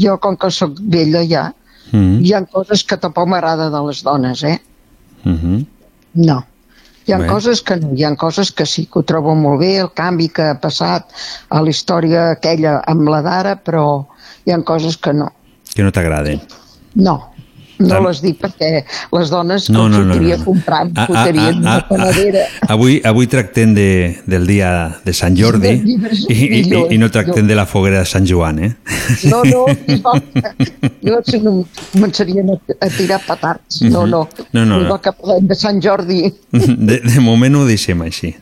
jo com que sóc vella ja,
Mm
hi ha coses que tampoc m'agrada de les dones, eh?
-hmm.
No. Hi ha
Bé.
coses que no, hi ha coses que sí, que ho trobo molt bé, el canvi que ha passat a la història aquella amb la d'ara, però hi ha coses que no.
Que no t'agraden.
No, no
Tam-
les dic perquè les dones
No,
no,
no,
no,
no, no, no.
comprant,
ah,
una panadera.
Avui, avui tractem de, del dia de Sant Jordi i, i,
millor,
i no tractem de la foguera de Sant Joan, eh?
No, no, *laughs* no. jo si no començarien a, a tirar petards. No, no.
No, no, no.
Igual que parlem de Sant Jordi.
De, de moment ho deixem així.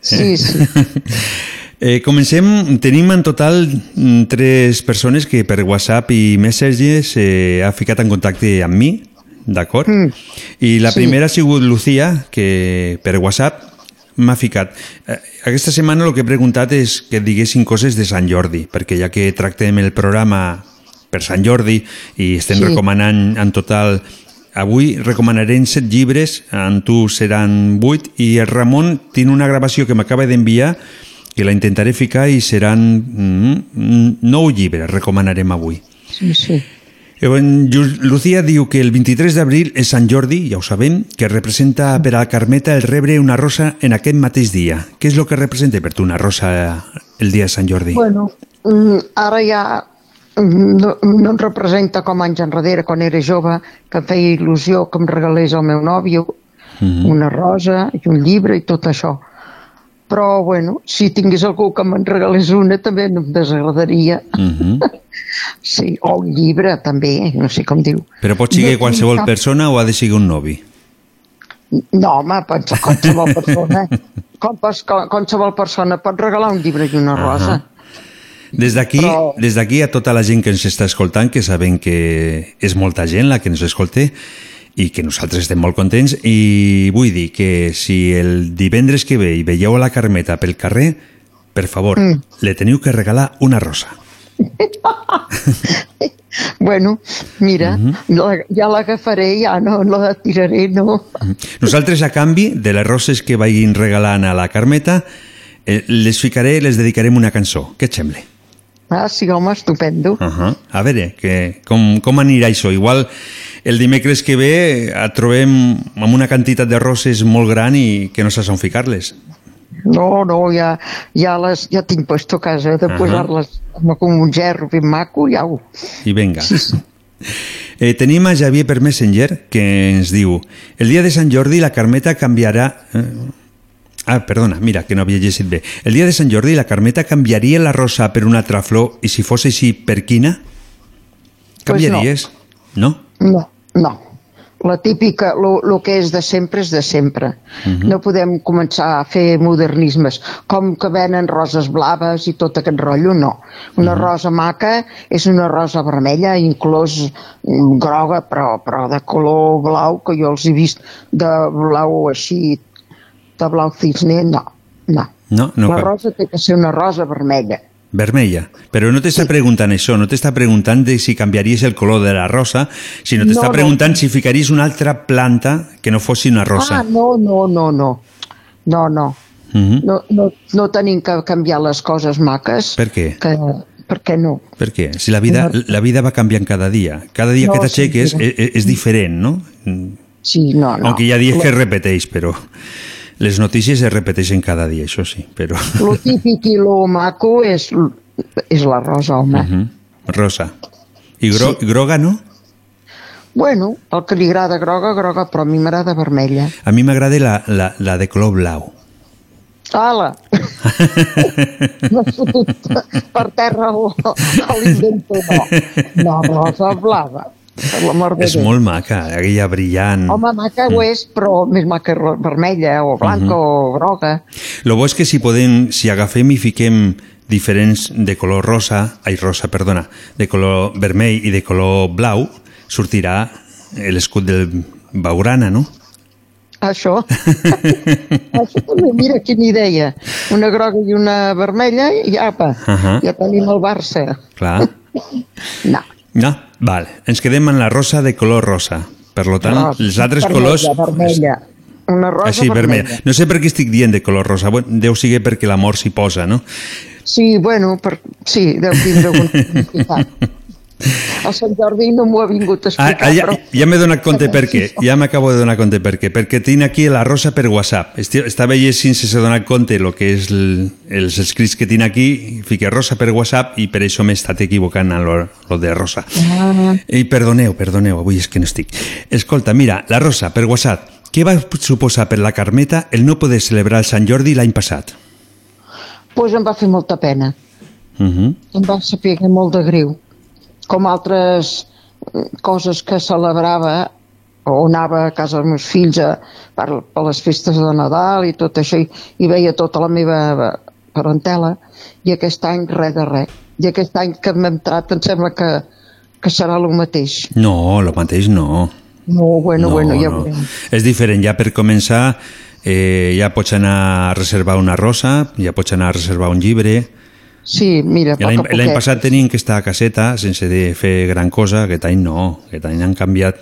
Sí, sí. *laughs*
Eh, comencem, tenim en total mm, tres persones que per WhatsApp i Messages eh, ha ficat en contacte amb mi, d'acord? Mm. I la
Sí.
primera ha sigut Lucía, que per WhatsApp m'ha ficat. Eh, aquesta setmana el que he preguntat és que diguessin coses de Sant Jordi, perquè ja que tractem el programa per Sant Jordi i estem
Sí.
recomanant en total Avui recomanarem set llibres, en tu seran vuit, i el Ramon tiene una gravació que m'acaba d'enviar que la intentaré ficar i seran mm, nou llibres, recomanarem avui.
Sí, sí.
Eh, Lucía diu que el 23 d'abril és Sant Jordi, ja ho sabem, que representa per a Carmeta el rebre una rosa en aquest mateix dia. Què és el que representa per tu una rosa el dia de Sant Jordi?
Bueno, mm, ara ja mm, no, no em representa com anys enrere, quan era jove, que em feia il·lusió que em regalés el meu nòvio
Mhm.
una rosa i un llibre i tot això. Però, bueno, si tingués algú que me'n regalés una, també no em desagradaria.
Mhm. *laughs*
Sí, o un llibre, també, no sé com dir-ho.
Però pot ser
No
qualsevol
cap-
persona o ha de ser un novi?
No, home, pot ser qualsevol persona. *laughs* Com qualsevol persona pot regalar un llibre i una rosa.
Des d'aquí,
Però-
des d'aquí a tota la gent que ens està escoltant, que sabem que és molta gent la que ens escolta i que nosaltres estem molt contents i vull dir que si el divendres que ve i veieu a la Carmeta pel carrer, per favor, mm. le teniu que regalar una rosa. *laughs*
Bueno, mira, la, ja l'agafaré, ja no la tiraré, no.
Nosaltres, a canvi de les roses que vagin regalant a la Carmeta, eh, les ficaré, les dedicarem una cançó. Què et sembla?
Ah, sí, home, estupendo.
Uh -huh. A veure, que, com, com anirà això? Igual el dimecres que ve et trobem amb una quantitat de roses molt gran i que no saps on ficar-les.
No, no, ja, ja, les, ja tinc puesto a casa de
Ahà.
posar-les com un gerro ben maco, ja ho...
I venga. *laughs* Eh, tenim a Javier per Messenger que ens diu el dia de Sant Jordi la Carmeta canviarà... Eh, ah, perdona, mira, que no havia llegit bé. El dia de Sant Jordi la Carmeta canviaria la rosa per una altra flor i si fos així, per quina? Canviaries? no.
No, no. La típica, lo, lo que és de sempre és de sempre.
Mhm.
No podem començar a fer modernismes, com que venen roses blaves i tot aquest rotllo, no. Una
Mhm.
rosa maca és una rosa vermella, inclús mm, groga, però, però de color blau, que jo els he vist de blau així, de blau cisne, no, no.
No, no
la rosa té que ser una rosa vermella.
Vermella. Però no t'està preguntant això, no t'està preguntant de si canviaries el color de la rosa, sinó t'està
No, no.
preguntant si ficaries una altra planta que no fos una rosa.
Ah, no, no, no, no. No, no.
Mhm.
No, no, no tenim que canviar les coses maques.
Per què?
Que, per què no?
Per què? Si la vida, la vida va canviant cada dia. Cada dia
No,
que t'aixeques
sí,
és, és, és diferent, no?
Sí, no, no.
Aunque hi ha dies que repeteix, però les notícies es repeteixen cada dia, això sí, però... *laughs*
Lo típic i lo maco és, és la rosa, home.
Mhm. Rosa. I gro
Sí.
groga, no?
Bueno, el que li agrada groga, groga, però a mi m'agrada vermella.
A mi m'agrada la, la, la de color blau.
Ala! *laughs* M'has fotut per terra l'invento, no. No, rosa blava. Per l'amor de
És
Déu.
molt maca, aquella brillant.
Home, maca ho és, però més maca vermella o blanca
Mhm.
o groga.
Lo bo és que si podem, si agafem i fiquem diferents de color rosa, ai, rosa, perdona, de color vermell i de color blau, sortirà l'escut del Baurana, no?
Això. *laughs* Això també, mira quina idea. Una groga i una vermella i apa,
Ahà.
ja tenim el Barça.
Clar. *laughs*
No.
No? Val. Ens quedem en la rosa de color rosa. Per lo tant,
Rosa,
els altres
vermella,
colors...
Vermella. Una rosa
Així,
vermella.
vermella. No sé per què estic dient de color rosa. Bueno, deu ser perquè l'amor s'hi posa, no?
Sí, bueno, per... sí, deu tindre algun *laughs* significat. El Sant Jordi no m'ho ha vingut a
Ah,
explicar,
ah, ja,
però...
ja m'he donat compte per què. Ja m'acabo de donar compte per què. Perquè tinc aquí la rosa per WhatsApp. Estava llegint sense donar compte el que és el, els escrits que tinc aquí, fiqué rosa per WhatsApp i per això m'he estat equivocant en lo, lo de rosa.
Ah,
I perdoneu, perdoneu, avui és que no estic. Escolta, mira, la Rosa, per WhatsApp, què va suposar per la Carmeta el no poder celebrar el Sant Jordi l'any passat?
pues em va fer molta pena.
Uh -huh.
Em va saber molt de greu. Com altres eh, coses que celebrava o anava a casa dels meus fills a, per, per les festes de Nadal i tot això i, i veia tota la meva parentela i aquest any res de res. I aquest any que m'he entrat em sembla que, que serà el mateix.
No, el mateix no.
No, bueno,
no,
bueno, ja
no.
veurem.
És diferent, ja per començar eh, ja pots anar a reservar una rosa, ja pots anar a reservar un llibre...
Sí, mira, poc
l'any passat teníem que estar a caseta sense de fer gran cosa, aquest any no, aquest any han canviat.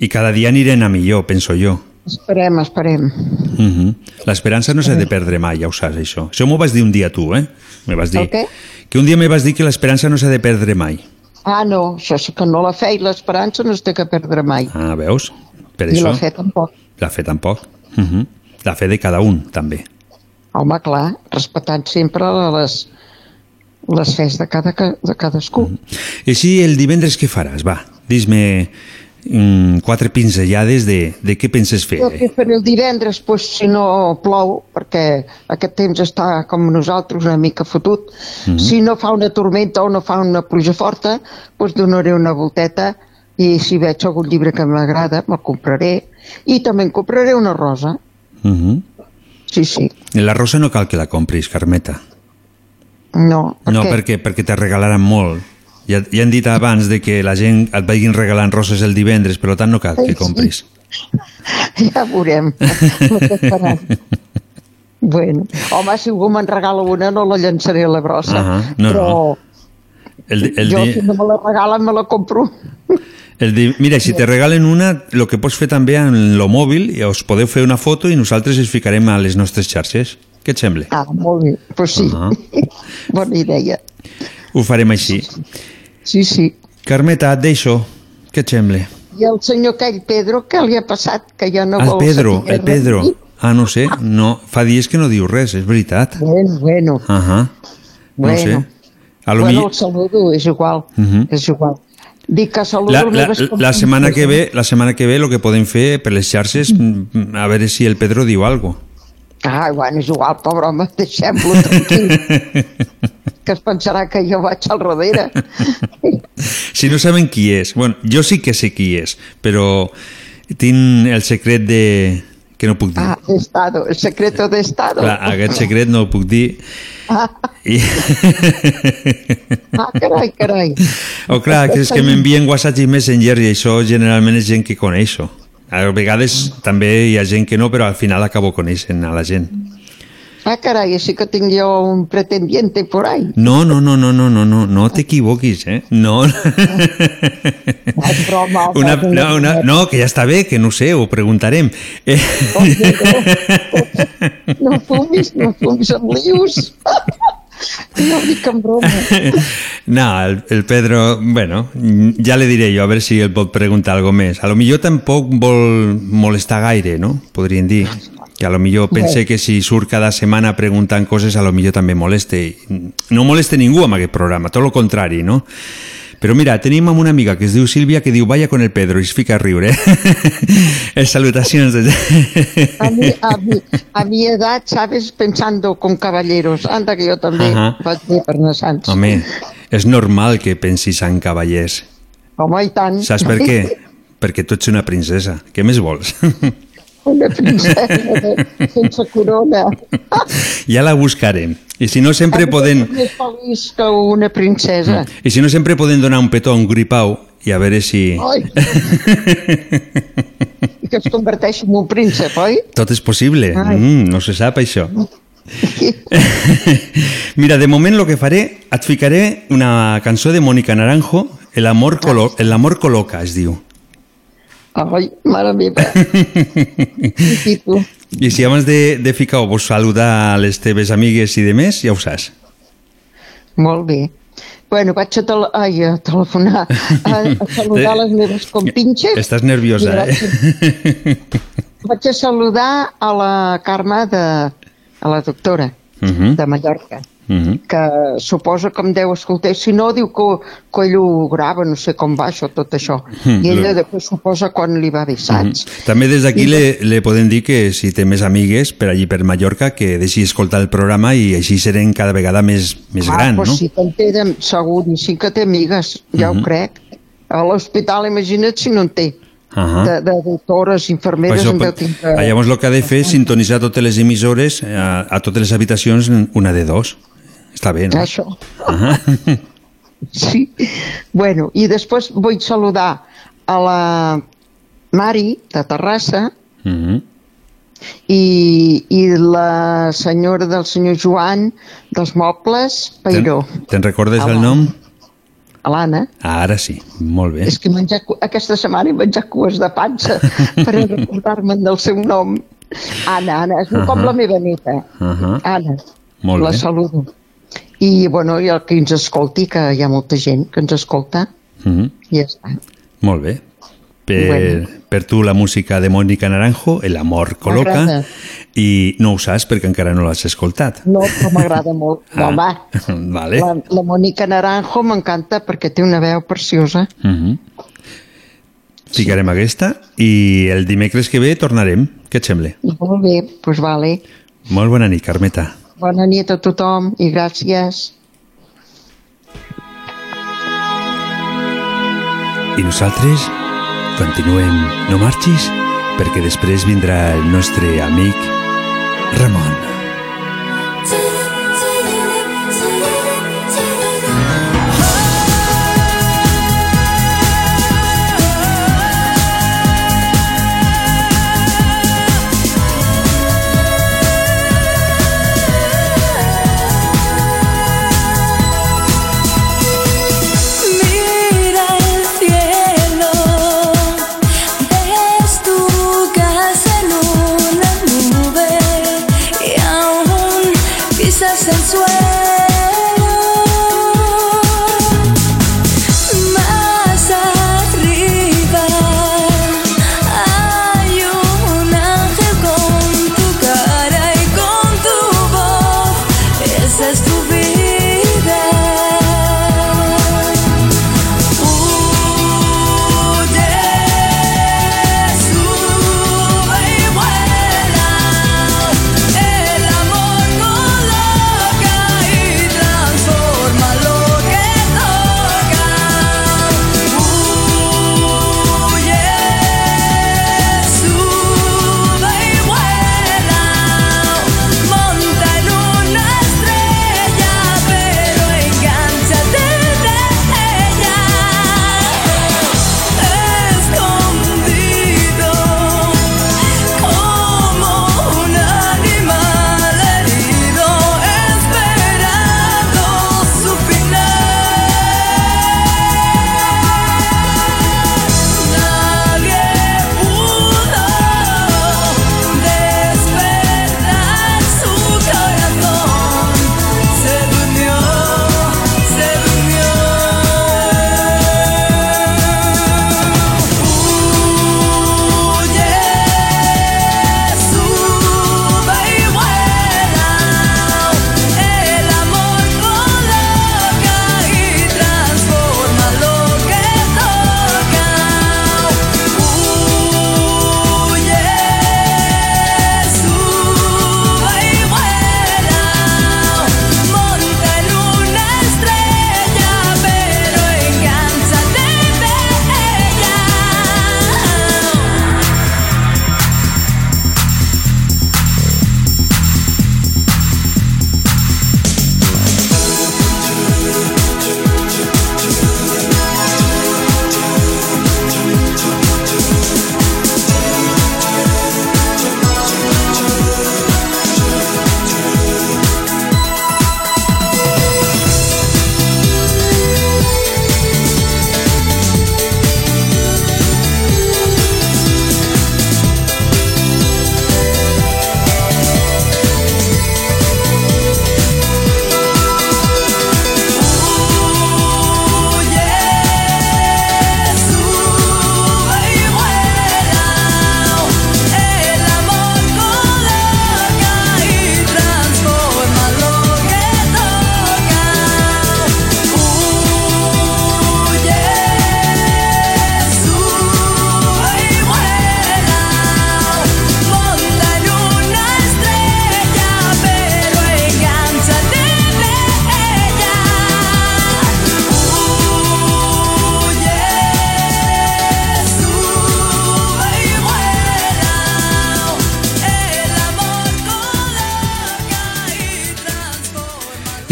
I cada dia anirem a millor, penso jo.
Esperem, esperem.
Uh -huh. L'esperança no s'ha de perdre mai, ja ho saps, això. Això m'ho vas dir un dia tu, eh? Me vas dir.
Què?
Que un dia me vas dir que l'esperança no s'ha de perdre mai.
Ah, no, això sí que no la fe i l'esperança no es té que perdre mai.
Ah, veus? Per
I
això...
la fe tampoc.
La fe tampoc. Uh -huh. La fe de cada un, també.
Home, clar, respectant sempre les, les fes de, cada, ca- de cadascú.
I així el divendres què faràs? Va, dis-me mm, quatre pinzellades de, de què penses fer.
Jo què faré el divendres, pues, si no plou, perquè aquest temps està com nosaltres una mica fotut,
Mhm.
si no fa una tormenta o no fa una pluja forta, pues donaré una volteta i si veig algun llibre que m'agrada me'l compraré i també em compraré una rosa.
Uh -huh.
Sí, sí.
La rosa no cal que la compris, Carmeta.
No, per
No,
què?
perquè, perquè te regalaran molt. Ja, ja han dit abans de que la gent et vagin regalant roses el divendres, per tant no cal que compris. *laughs*
Ja veurem. *laughs* Bueno, home, si algú me'n regala una no la llançaré a la brossa.
Ahà, no,
però
no. El, el,
jo
di,
si no me la regalen me la compro.
el di, mira, si te regalen una, el que pots fer també en lo mòbil, i us podeu fer una foto i nosaltres es ficarem a les nostres xarxes. Què et sembla?
Ah, molt bé, pues sí.
Ah. *laughs*
Bona idea.
Ho farem així.
Sí, sí.
Carmeta, et deixo. Què et sembla?
I el senyor aquell Pedro, què li ha passat? Que ja no
el
vol
Pedro, el Pedro. Ah, no sé, no, fa dies que no diu res, és veritat.
Bueno, bueno.
Ahà. No
Bueno.
sé. A lo
bueno,
mi...
el saludo, és igual.
Mhm.
És igual. Dic que saludo
La,
el
la, la setmana que ve, la setmana que ve lo que podem fer per les xarxes, mm, a veure si el Pedro diu algo.
Ah, bueno, és igual, pobre home, *laughs* deixem-lo tranquil, *laughs* que es pensarà que jo vaig al darrere. *laughs*
Si no saben qui és, bueno, jo sí que sé qui és, però tinc el secret de... que no puc dir.
Ah, estado, el secreto de estado.
Clar, aquest secret no el puc dir.
Ah,
I...
ah, carai, carai.
o clar, que és que m'envien WhatsApp i Messenger i això generalment és gent que coneixo. A vegades també hi ha gent que no, però al final acabo coneixent a la gent.
Ah, carai, així que tinc jo un pretendiente por ahí.
No, no, no, no, no, no, no, no t'equivoquis, eh? No. Una, *laughs* no, una, no, que ja està bé, que no sé, ho preguntarem. Eh,
No fumis, no fumis amb lius. *laughs* No dic en broma. *laughs*
no, el, el Pedro, bueno, ja le diré jo, a veure si el pot preguntar algo més. A lo millor tampoc vol molestar gaire, no? Podríem dir. Que a lo millor pense que si surt cada setmana preguntant coses, a lo millor també moleste. No moleste ningú amb aquest programa, tot el contrari, no? Però mira, tenim amb una amiga que es diu Sílvia que diu vaya con el Pedro i es fica a riure. eh, *laughs* salutacions.
A mi, a, mi, a mi edat, sabes, pensando con caballeros. Anda, que jo també
Ahà.
vaig bé per anar sants.
Home, és normal que pensis en cavallers.
Home, i tant.
Saps per què? Perquè tu ets una princesa. Què més vols? *laughs*
Una princesa de, sense corona.
ja la buscarem. I si no sempre poden...
Més feliç que una princesa.
I si no sempre poden donar un petó a un gripau i a veure si...
Ai. I que es converteixi en un príncep, oi?
Tot és possible.
Ai.
Mm, no se sap això. *laughs* Mira, de moment lo que faré, et ficaré una cançó de Mónica Naranjo, El amor, colo el amor coloca, es diu.
Ai, mare meva. *laughs* I?
I si abans de, de ficar-ho vols saludar a les teves amigues i de més, ja ho saps.
Molt bé. Bueno, vaig a, tele ai, a telefonar, a, a saludar les meves compinxes.
Estàs nerviosa, eh?
Vaig a saludar a la Carme de, a la doctora
Uh -huh.
de Mallorca,
Uh -huh.
que suposa que em deu escoltar. Si no, diu que, que ell ho grava, no sé com va això, tot això.
Mm,
I ella
lo-
després suposa quan li va bé, saps?
També des d'aquí le, le podem dir que si té més amigues per allí per Mallorca que deixi escoltar el programa i així serem cada vegada més, més
ah,
gran,
pues
no?
sí que en té, de, segur, i sí que té amigues, ja ho crec. A l'hospital, imagina't si no en té.
Ahà.
De, de doctores, infermeres,
això,
tindre...
ah, llavors el que ha de fer és sintonitzar totes les emissores eh, a, a totes les habitacions una de dos. Està bé, no?
Això.
Ahà. *laughs*
Sí. Bueno, i després vull saludar a la Mari, de Terrassa,
Mhm.
i, i la senyora del senyor Joan dels Mobles, Peiró.
Te'n te'n recordes el nom?
A l'Anna.
Ah, ara sí, molt bé.
És que cu- aquesta setmana he menjat cues de pansa *laughs* per recordar-me'n del seu nom. Anna, Anna, és uh com
Ahà.
la meva neta.
Ahà.
Anna,
Molt
la
bé.
saludo. I, bueno, i el que ens escolti, que hi ha molta gent que ens escolta,
Mhm.
i ja està.
Molt bé. Per,
Bueno.
per tu la música de Mónica Naranjo, El amor col·loca, i no ho saps perquè encara no l'has escoltat.
No, però m'agrada molt. *laughs*
Ah.
Home, *laughs*
Vale.
la, la Mònica Naranjo m'encanta perquè té una veu preciosa.
Mhm. Ficarem aquesta i el dimecres que ve tornarem. Què et sembla?
Molt bé, doncs pues vale.
Molt bona nit, Carmeta.
Bona nit a tothom i gràcies.
I nosaltres continuem, no marxis, perquè després vindrà el nostre amic Ramon.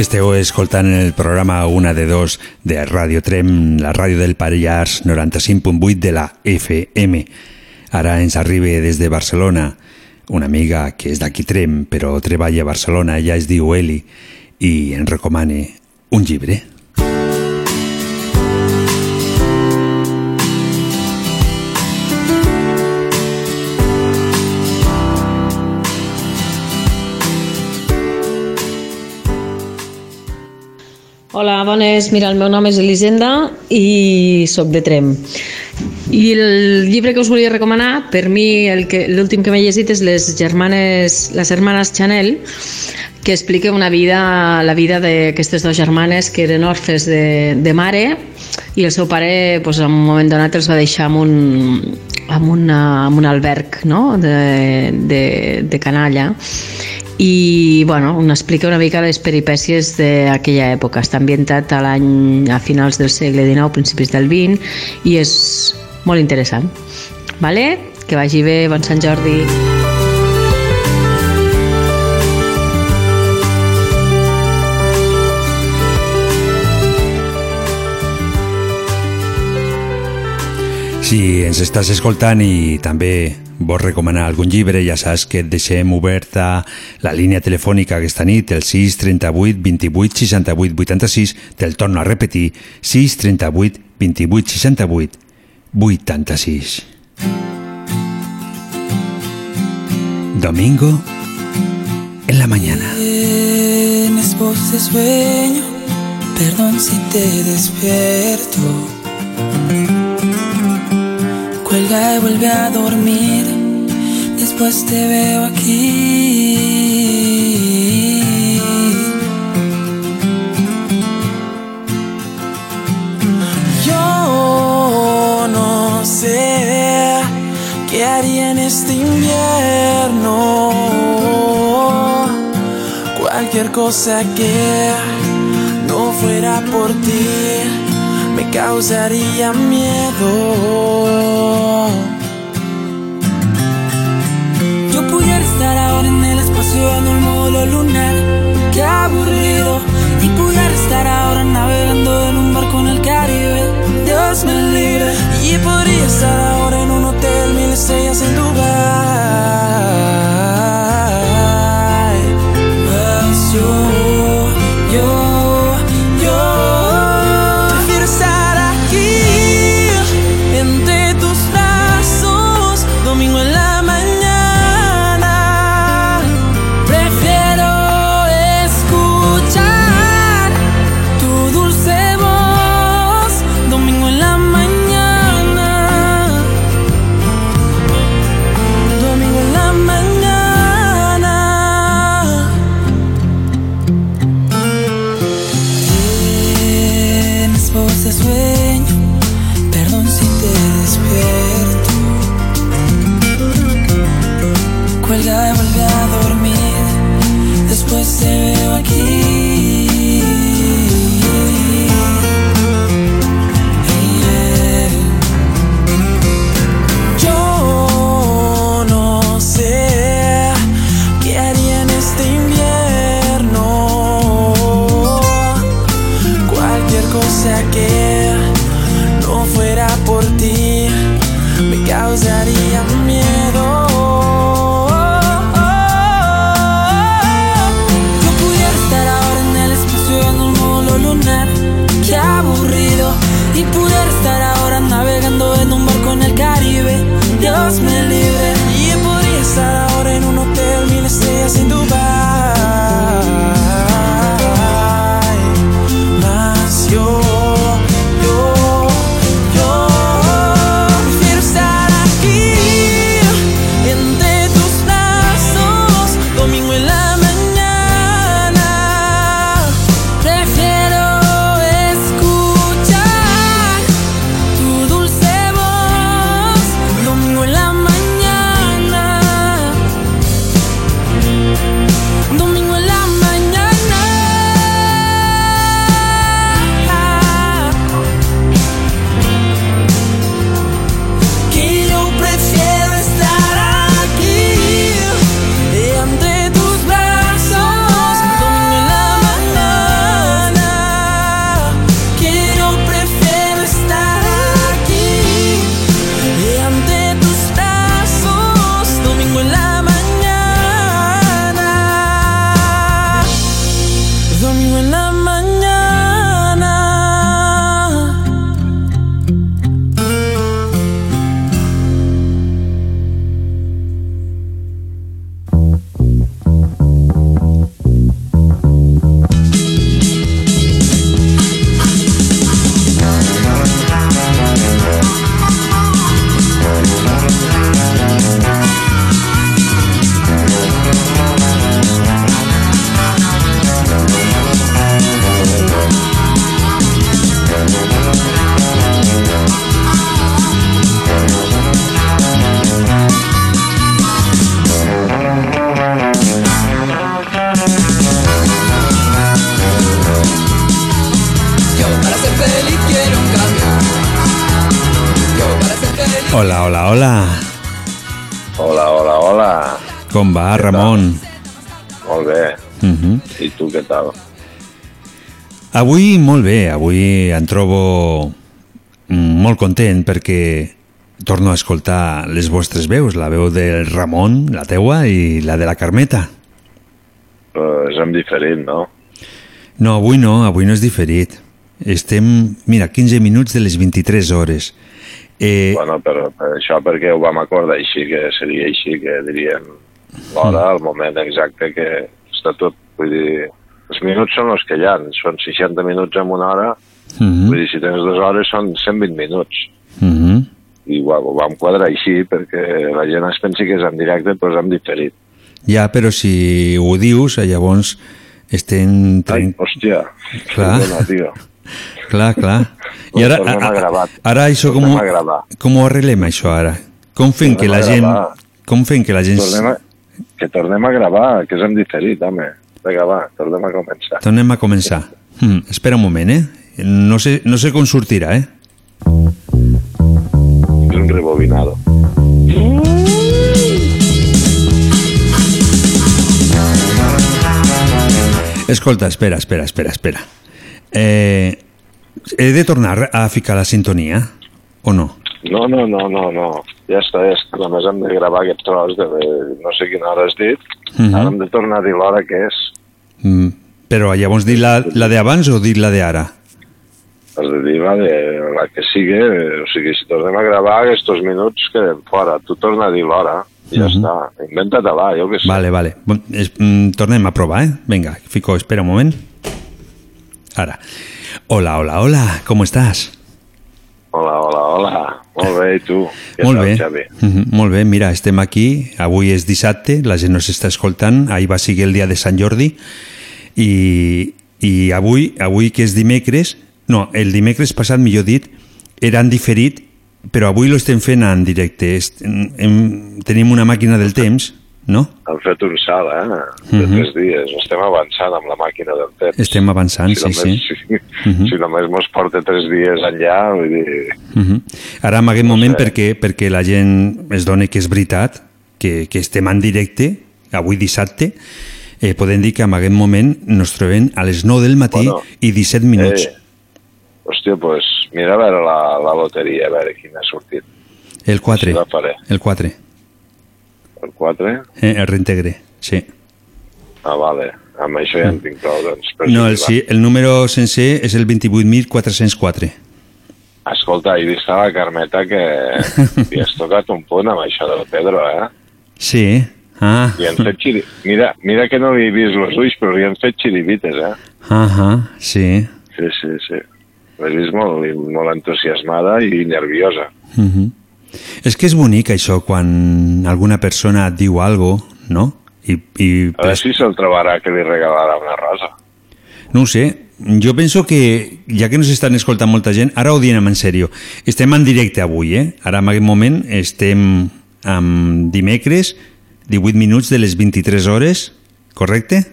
Esteu escoltant el programa Una de Dos de Radio Trem, la ràdio del Pallars 95.8 de la FM. Ara ens arriba des de Barcelona una amiga que és d'aquí Trem, però treballa a Barcelona, ella es diu Eli, i ens recomana un llibre.
Hola, bones. Mira, el meu nom és Elisenda i sóc de Trem. I el llibre que us volia recomanar, per mi l'últim que m'he llegit és les germanes, les germanes Chanel, que explica una vida, la vida d'aquestes dues germanes que eren orfes de, de mare i el seu pare pues, en un moment donat els va deixar amb un, amb una, amb un alberg no? de, de, de canalla i bueno, un explica una mica les peripècies d'aquella època. Està ambientat a l'any a finals del segle XIX, principis del XX i és molt interessant. Vale? Que vagi bé, bon Sant Jordi.
Si ens estàs escoltant i també vols recomanar algun llibre, ja saps que et deixem oberta la línia telefònica aquesta nit, el 638 28 68 86, te'l torno a repetir, 638 28 68 86. Domingo en la mañana.
Tienes voz de sueño, perdón si te despierto. Cuelga y vuelve a dormir, después te veo aquí. Yo no sé qué haría en este invierno. Cualquier cosa que no fuera por ti me causaría miedo. Yo pudiera estar ahora en el espacio en un módulo lunar, qué aburrido. Y pudiera estar ahora navegando en un barco en el Caribe, Dios me libre. Y podría estar ahora en un hotel, mil estrellas en Dubai.
Molt bé,
avui em trobo mm, molt content perquè torno a escoltar les vostres veus, la veu del Ramon, la teua, i la de la Carmeta.
Però és en diferent, no?
No, avui no, avui no és diferit. Estem, mira, 15 minuts de les 23 hores. Eh,
Bueno, però per això perquè ho vam acordar així, que seria així, que diríem l'hora, el moment exacte que està tot. Vull dir, els minuts són els que hi ha, són 60 minuts en una hora,
uh -huh,
vull dir, si tens dues hores són 120 minuts.
uh -huh.
I ho, ho vam quadrar així perquè la gent es pensi que és en directe, però és en diferit.
Ja, però si ho dius, eh, llavors estem...
Ai, hòstia,
Clar.
perdona, tio.
Clar, clar. I ara,
tornem a
a-
gravar.
ara això com, com ho arreglem, això, ara? Com fem que la gent... Com fem que la gent...
Tornem a, que tornem a gravar, que és en diferit, home. Vinga, va, tornem a començar.
Tornem a començar. Hmm, espera un moment, eh? No sé, no sé com sortirà, eh?
És un rebobinado.
Escolta, espera, espera, espera, espera. Eh, he de tornar a ficar la sintonia o no?
No, no, no, no, no. Ja està, ja està. Només hem de gravar aquest tros de no sé quina hora has dit.
Mhm.
Ara hem de tornar a dir l'hora que és.
Mm, però llavors dir la, la d'abans o dir la d'ara?
Has de dir la, de, la que sigui. O sigui, si tornem a gravar, aquests minuts queden fora. Tu torna a dir l'hora ja
Mhm.
està. Inventa-te-la, jo què sé.
Vale, vale. Bon, es, mm, tornem a provar, eh? Venga, fico, espera un moment. Ara. Hola, hola, hola, com estàs?
Hola, hola, hola. Molt bé, tu? Què
Molt bé.
Xavi?
Mhm, Molt bé, mira, estem aquí, avui és dissabte, la gent no s'està escoltant, ahir va ser el dia de Sant Jordi, i, i avui, avui que és dimecres, no, el dimecres passat, millor dit, era en diferit, però avui lo estem fent en directe. Est- Hem, tenim una màquina del temps, no?
Hem fet un salt, eh? De
Mhm.
tres dies. Estem avançant amb la màquina del temps.
Estem avançant, sí,
només,
sí.
Si,
Mhm.
si només mos porta tres dies enllà, vull dir...
Mhm. Ara en aquest moment perquè, perquè la gent es dona que és veritat, que, que estem en directe, avui dissabte, eh, podem dir que en aquest moment ens trobem a les 9 del matí
Bueno,
i 17 minuts.
Eh, hòstia, doncs pues, mira a veure la, la loteria, a veure quina ha sortit.
el 4.
sí, la faré.
El 4.
El 4?
Eh, el reintegre, sí.
Ah, vale. Amb això ja en tinc prou, doncs.
No, el, sí, el número sencer és el 28.404.
Escolta, he vist a la Carmeta que li has tocat un punt amb això del Pedro, eh?
Sí. Ah,
Li han fet xiri... Mira, mira que no li he vist els ulls, però li han fet xirivites, eh?
ah, sí.
Sí, sí, sí. L'he vist molt, molt entusiasmada i nerviosa.
Mhm. És que és bonic això quan alguna persona et diu algo, no? I, i
A veure si se'l trobarà que li regalarà una rosa.
No ho sé. Jo penso que, ja que nos estan escoltant molta gent, ara ho diem en sèrio. Estem en directe avui, eh? Ara, en aquest moment, estem amb dimecres, 18 minuts de les 23 hores, correcte?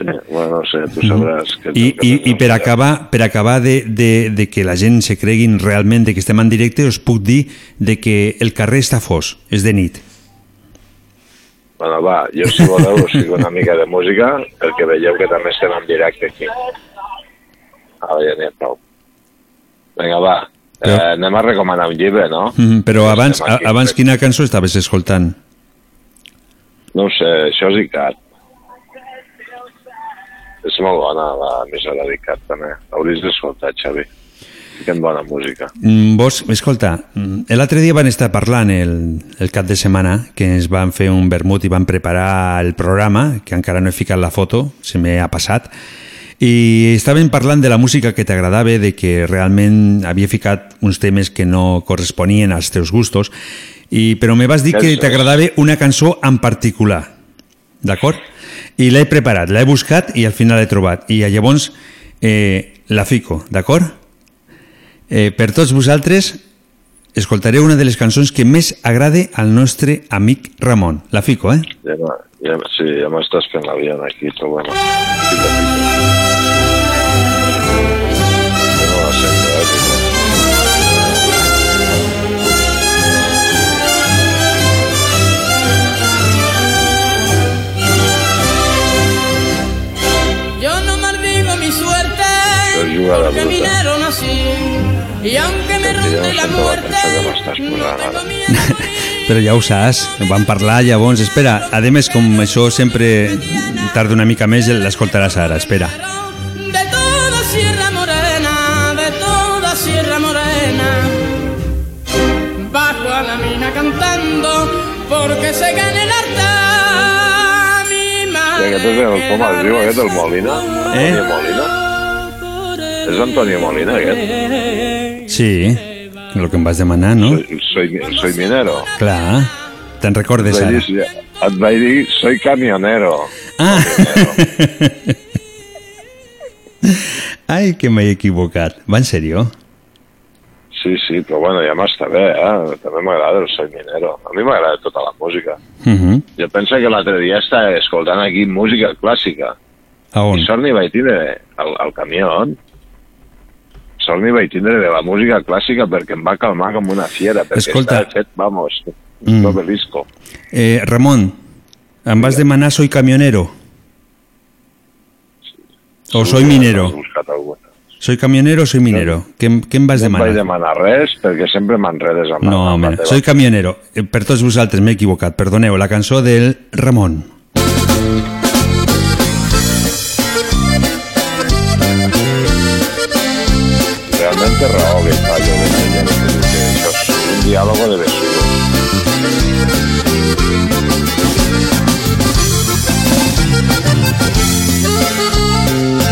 Sí, bueno, no sé, tu sabràs. Que
I, i, i per acabar, per acabar de, de, de que la gent se creguin realment de que estem en directe, us puc dir de que el carrer està fos, és de nit.
Bueno, va, jo si voleu us fico una mica de música perquè veieu que també estem en directe aquí. Ara ja n'hi ha prou. Vinga, va. Eh, anem a recomanar un llibre, no?
Mm, però
Ja
abans,
aquí.
abans quina cançó estaves escoltant?
No sé, això és ICAT. És molt bona l'emissora d'ICAT, també. Hauries d'escoltar, Xavi. Fiquen bona música.
Mm, Vos, escolta, mm, l'altre dia van estar parlant el, el cap de setmana que ens van fer un vermut i van preparar el programa, que encara no he ficat la foto, se m'ha passat, i estaven parlant de la música que t'agradava, de que realment havia ficat uns temes que no corresponien als teus gustos, i, però me vas dir que t'agradava una cançó en particular, d'acord? I l'he preparat, l'he buscat i al final l'he trobat. I llavors eh, la fico, d'acord? Eh, per tots vosaltres escoltaré una de les cançons que més agrade al nostre amic Ramon. La fico, eh?
Ja, ja, sí, ja m'estàs fent l'avió aquí, però bueno. ayuda a. Así, y aunque me ronde la muerte, no tengo
però ja ho saps, van parlar llavors, espera, a més com això sempre tarda una mica més l'escoltaràs ara, espera
De toda Sierra Morena, de toda Sierra Morena Bajo a la mina cantando porque se gana el arte mi
pues
madre
Aquest és el, com es diu eh, aquest, el Molina?
Eh?
El Molina? És Antonio Molina, aquest?
Sí, el que em vas demanar, no?
Soy, soy minero.
Clar, te'n recordes
Et
ara.
dir- Et vaig dir, soy camionero.
Ah! *laughs* Ai, que m'he equivocat. Va en sèrio?
Sí, sí, però bueno, ja m'està bé, eh? També m'agrada el soy minero. A mi m'agrada tota la música.
Uh -huh.
Jo penso que l'altre dia estava escoltant aquí música clàssica.
A on?
I sort n'hi vaig tindre al, al camió. N'hi vaig tindre de la música clàssica perquè em va calmar com una fiera, perquè
Escolta.
estava fet, vamos,
Mm.
un obelisco.
Eh, Ramon, em vas demanar soy camionero? O soy minero? Soy camionero o soy minero? Què, em- què em vas
No em vaig
demanar?
demanar res perquè sempre m'enredes amb,
No, home, soy camionero. Eh, Per tots vosaltres m'he equivocat. Perdoneu, la cançó del Ramon.
Que de que això és un diàlogo de besugo.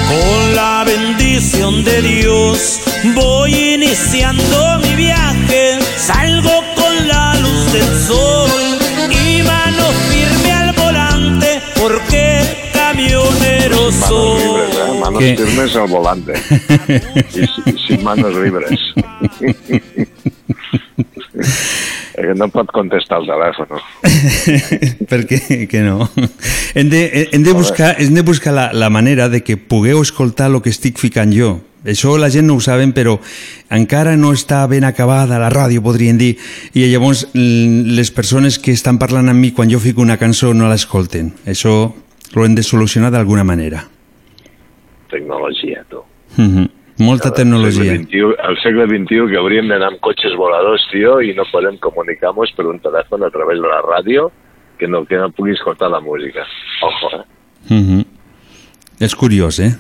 Con la bendición de Dios voy iniciando mi viaje. Salgo con la luz del sol y mano firme al volante porque camionero
Manos libres, eh? Manos
¿Qué?
firmes al volante. y, si- y sin manos libres. *laughs* Eh, no pot contestar el telèfon.
per què que no? Hem de, hem de buscar, hem de buscar la, la manera de que pugueu escoltar el que estic ficant jo. Això la gent no ho saben, però encara no està ben acabada la ràdio, podrien dir, i llavors les persones que estan parlant amb mi quan jo fico una cançó no l'escolten. Això ho hem de solucionar d'alguna manera.
Tecnologia, tu.
Mhm. Molta tecnologia.
El segle, XXI, el segle XXI que hauríem d'anar amb cotxes voladors, tio, i no podem comunicar-nos per un telèfon a través de la ràdio que no, que no pugui escoltar la música. Ojo, eh?
Mhm. És curiós, eh?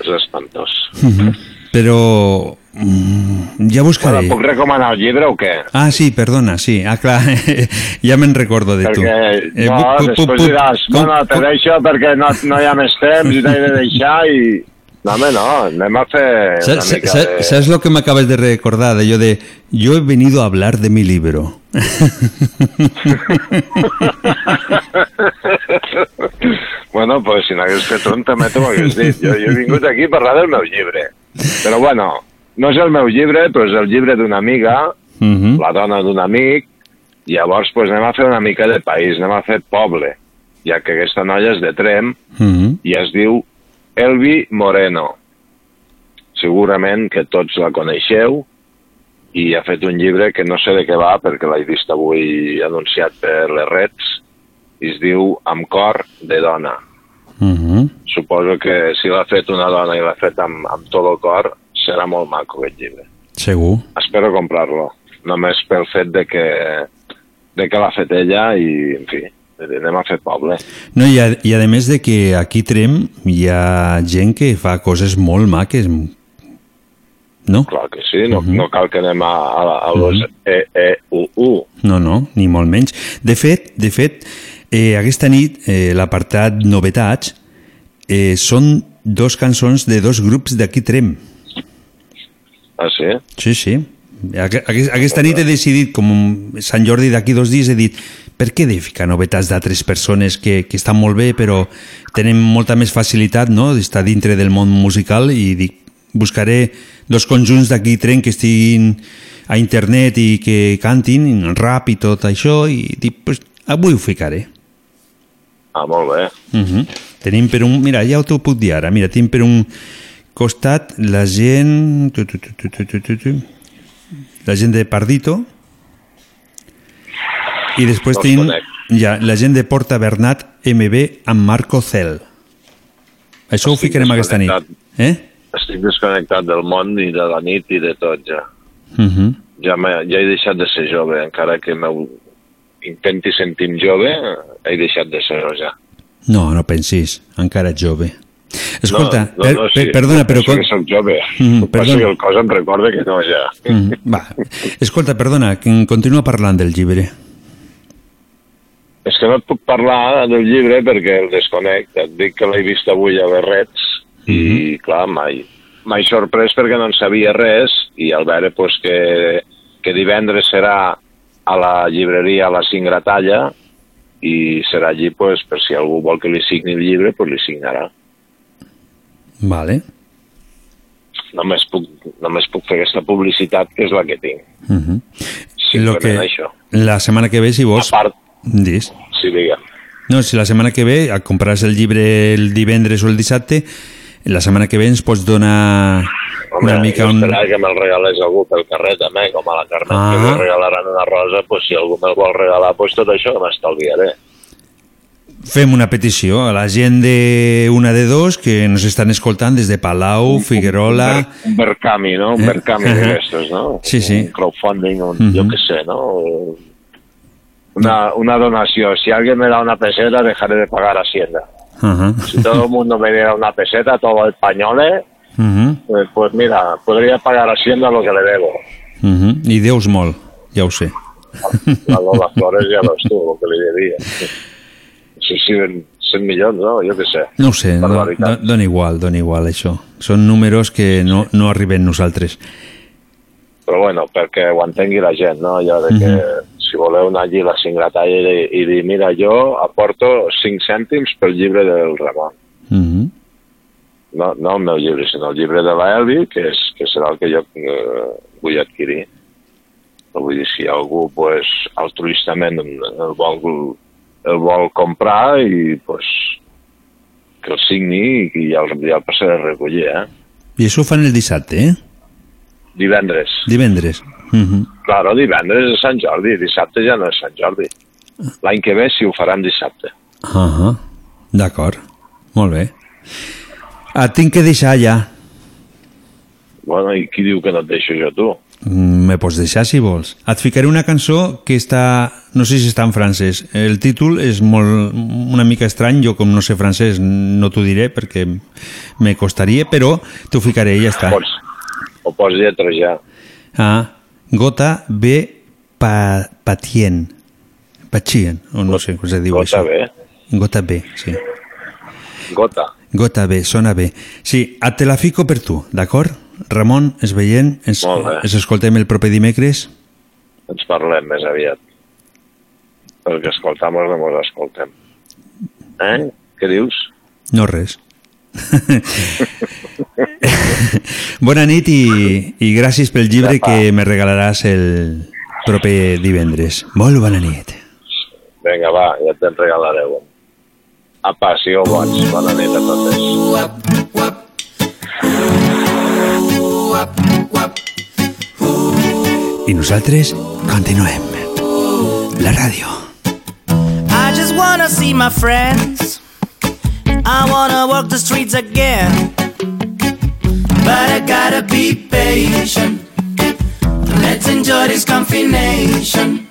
És espantós.
Mhm. Però mm, ja buscaré.
Bueno, puc recomanar el llibre o què?
Ah, sí, perdona, sí. Ah, clar, *laughs* ja me'n recordo de tu.
Perquè,
Eh,
no,
pu-
després
pu-
diràs,
com-
bueno, te deixo perquè no, no hi ha més temps i t'he de deixar i... No, home, no, anem a fer una
¿Sabes,
mica
sabes-
de...
sabes lo que me acabas de recordar? De yo de, yo he venido a hablar de mi libro. *laughs*
bueno, pues si n'hagués fet un també t'ho hagués dit. Jo, jo he vingut aquí a parlar del meu llibre. Però bueno, no és el meu llibre, però és el llibre d'una amiga,
Mhm.
la dona d'un amic, i llavors pues, anem a fer una mica de país, anem a fer poble, ja que aquesta noia és de Trem
Mhm.
i es diu Elvi Moreno. Segurament que tots la coneixeu i ha fet un llibre que no sé de què va perquè l'he vist avui anunciat per les reds i es diu Amb cor de dona.
Mhm.
Suposo que si l'ha fet una dona i l'ha fet amb, amb tot el cor serà molt maco aquest llibre.
Segur.
Espero comprar-lo, només pel fet de que, de que l'ha fet ella i, en fi, anem a fer poble.
No, i a, i a més de que aquí Trem hi ha gent que fa coses molt maques. No?
Clar que sí, no, no cal que anem a, a, a los E, E, U, U.
No, no, ni molt menys. De fet, de fet eh, aquesta nit eh, l'apartat Novetats eh, són dos cançons de dos grups d'aquí Trem.
Ah, sí?
Sí, sí. Aqu- aqu- Aquesta nit he decidit, com Sant Jordi d'aquí dos dies, he dit per què he de ficar novetats d'altres persones que, que estan molt bé però tenen molta més facilitat no? d'estar dintre del món musical i dic, buscaré dos conjunts d'aquí tren que estiguin a internet i que cantin rap i tot això i dic, pues, avui ho ficaré.
Ah, molt bé.
Uh -huh. Tenim per un... Mira, ja t'ho puc dir ara. Mira, tenim per un costat la gent... Tu, tu, tu, tu, tu, tu, tu, tu. La gent de Pardito. I després
No
tenim
conec.
ja, la gent de Porta Bernat MB amb Marco Cel. Això ho
Estic
ficarem aquesta nit. Eh?
Estic desconnectat del món i de la nit i de tot ja.
Uh -huh.
ja, ja he deixat de ser jove, encara que meu intenti sentir jove, he deixat de ser-ho ja.
No, no pensis, encara ets jove. Escolta,
no, no, no,
per, perdona, però...
penso que soc jove.
Mm,
Mm, Passa
perdona.
que el cos em recorda que no, ja.
Mm, va. Escolta, perdona, que continua parlant del llibre.
És que no et puc parlar del llibre perquè el desconec. Et dic que l'he vist avui a Berrets i, clar, mai m'he sorprès perquè no en sabia res i al veure pues, que, que divendres serà a la llibreria a la Singratalla i serà allí pues, per si algú vol que li signi el llibre, pues li signarà.
Vale.
Només puc, només puc fer aquesta publicitat que és la que tinc.
Uh -huh.
Simplement
Lo que,
això.
la setmana que ve, si vols...
A part-
Dis.
Sí, digue'm.
No, si la setmana que ve et compraràs el llibre el divendres o el dissabte, la setmana que ve ens pots donar
Home,
una mica un...
esperava que me'l regalés algú pel carrer també, com a la Carmen,
Ah.
que li regalaran una rosa, pues, si algú me'l vol regalar, pues, tot això m'estalviaré.
Fem una petició a la gent de una de dos que ens estan escoltant des de Palau, Figuerola...
Un Berkami, no? Un
Eh?
Berkami
Ajá.
d'aquestos, no?
Sí, sí.
Un crowdfunding, un,
Mhm.
yo qué sé, ¿no? Una, una donación. Si alguien me da una peseta, dejaré de pagar Hacienda.
Ajá.
Si todo el mundo me diera una peseta, todo españoles,
Ujú,
pues, pues mira, podría pagar Hacienda lo que le debo.
ujú. I deus molt, ja ho sé.
La Lola Flores ja veus tu, el que li devia. *laughs* Sí, 100 milions, no? Jo què sé.
No ho sé, no,
Barbaritat.
do- dona igual, dona igual això. Són números que no, no arriben nosaltres.
Però bueno, perquè ho entengui la gent, no? Allò de que
Mhm.
si voleu anar allí a la Singratalla i, i dir, mira, jo aporto 5 cèntims pel llibre del Ramon.
Mhm.
No, no el meu llibre, sinó el llibre de l'Elvi, que, és, que serà el que jo eh, vull adquirir. Però vull dir, si algú pues, altruistament el vol, el vol comprar i pues, que el signi i ja el, ja el passaré a recollir, eh?
I això ho fan el dissabte, eh?
Divendres.
Divendres. Mhm.
Claro, divendres és Sant Jordi, dissabte ja no és Sant Jordi. L'any que ve sí ho faran dissabte.
Ah D'acord, molt bé. Et tinc que deixar ja.
Bueno, i qui diu que no et deixo jo tu?
Me pots deixar si vols. Et ficaré una cançó que està... No sé si està en francès. El títol és molt, una mica estrany. Jo, com no sé francès, no t'ho diré perquè me costaria, però t'ho ficaré i ja està.
Pots, o pots lletrejar.
Ah, Gota B. Pa, patien. Patien, o no sé com se diu
Gota
això.
B.
Gota B, sí.
Gota.
Gota B, sona bé. Sí, et te la fico per tu, d'acord? Ramon, es veient, ens, ens escoltem el proper dimecres?
Ens parlem més aviat. Perquè escoltamos no mos escoltem. Eh? Què dius?
No res. *laughs* Bona nit i, i gràcies pel llibre que me regalaràs el proper divendres. Molt bona nit.
Vinga, va, ja te'n regalareu. Apa, sigueu bons. Bona nit a totes.
I nosaltres continuem. La ràdio.
I just wanna see my friends. I wanna walk the streets again. But I gotta be patient. Let's enjoy this combination.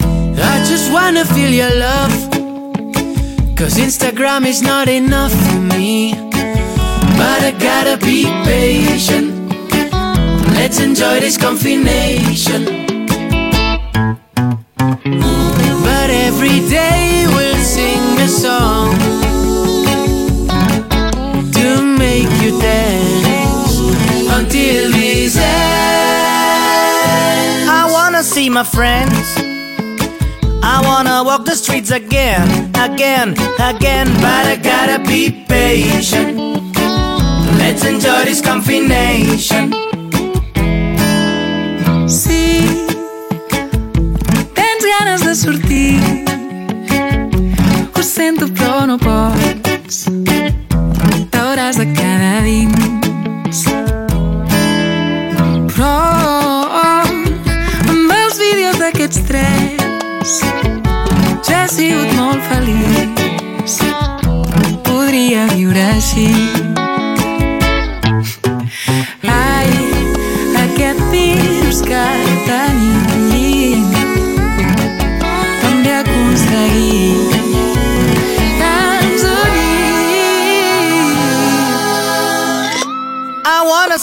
I just wanna feel your love. Cause Instagram is not enough for me. But I gotta be patient. Let's enjoy this combination. But every day we'll sing a song to make you dance until this end. I wanna see my friends. I wanna walk the streets again, again, again. But I gotta be patient. Let's enjoy this combination.
Ganes de sortir. Ho sento, però no pots. T'hauràs de quedar dins. Però amb els vídeos d'aquests tres ja he sigut molt feliç. Podria viure així.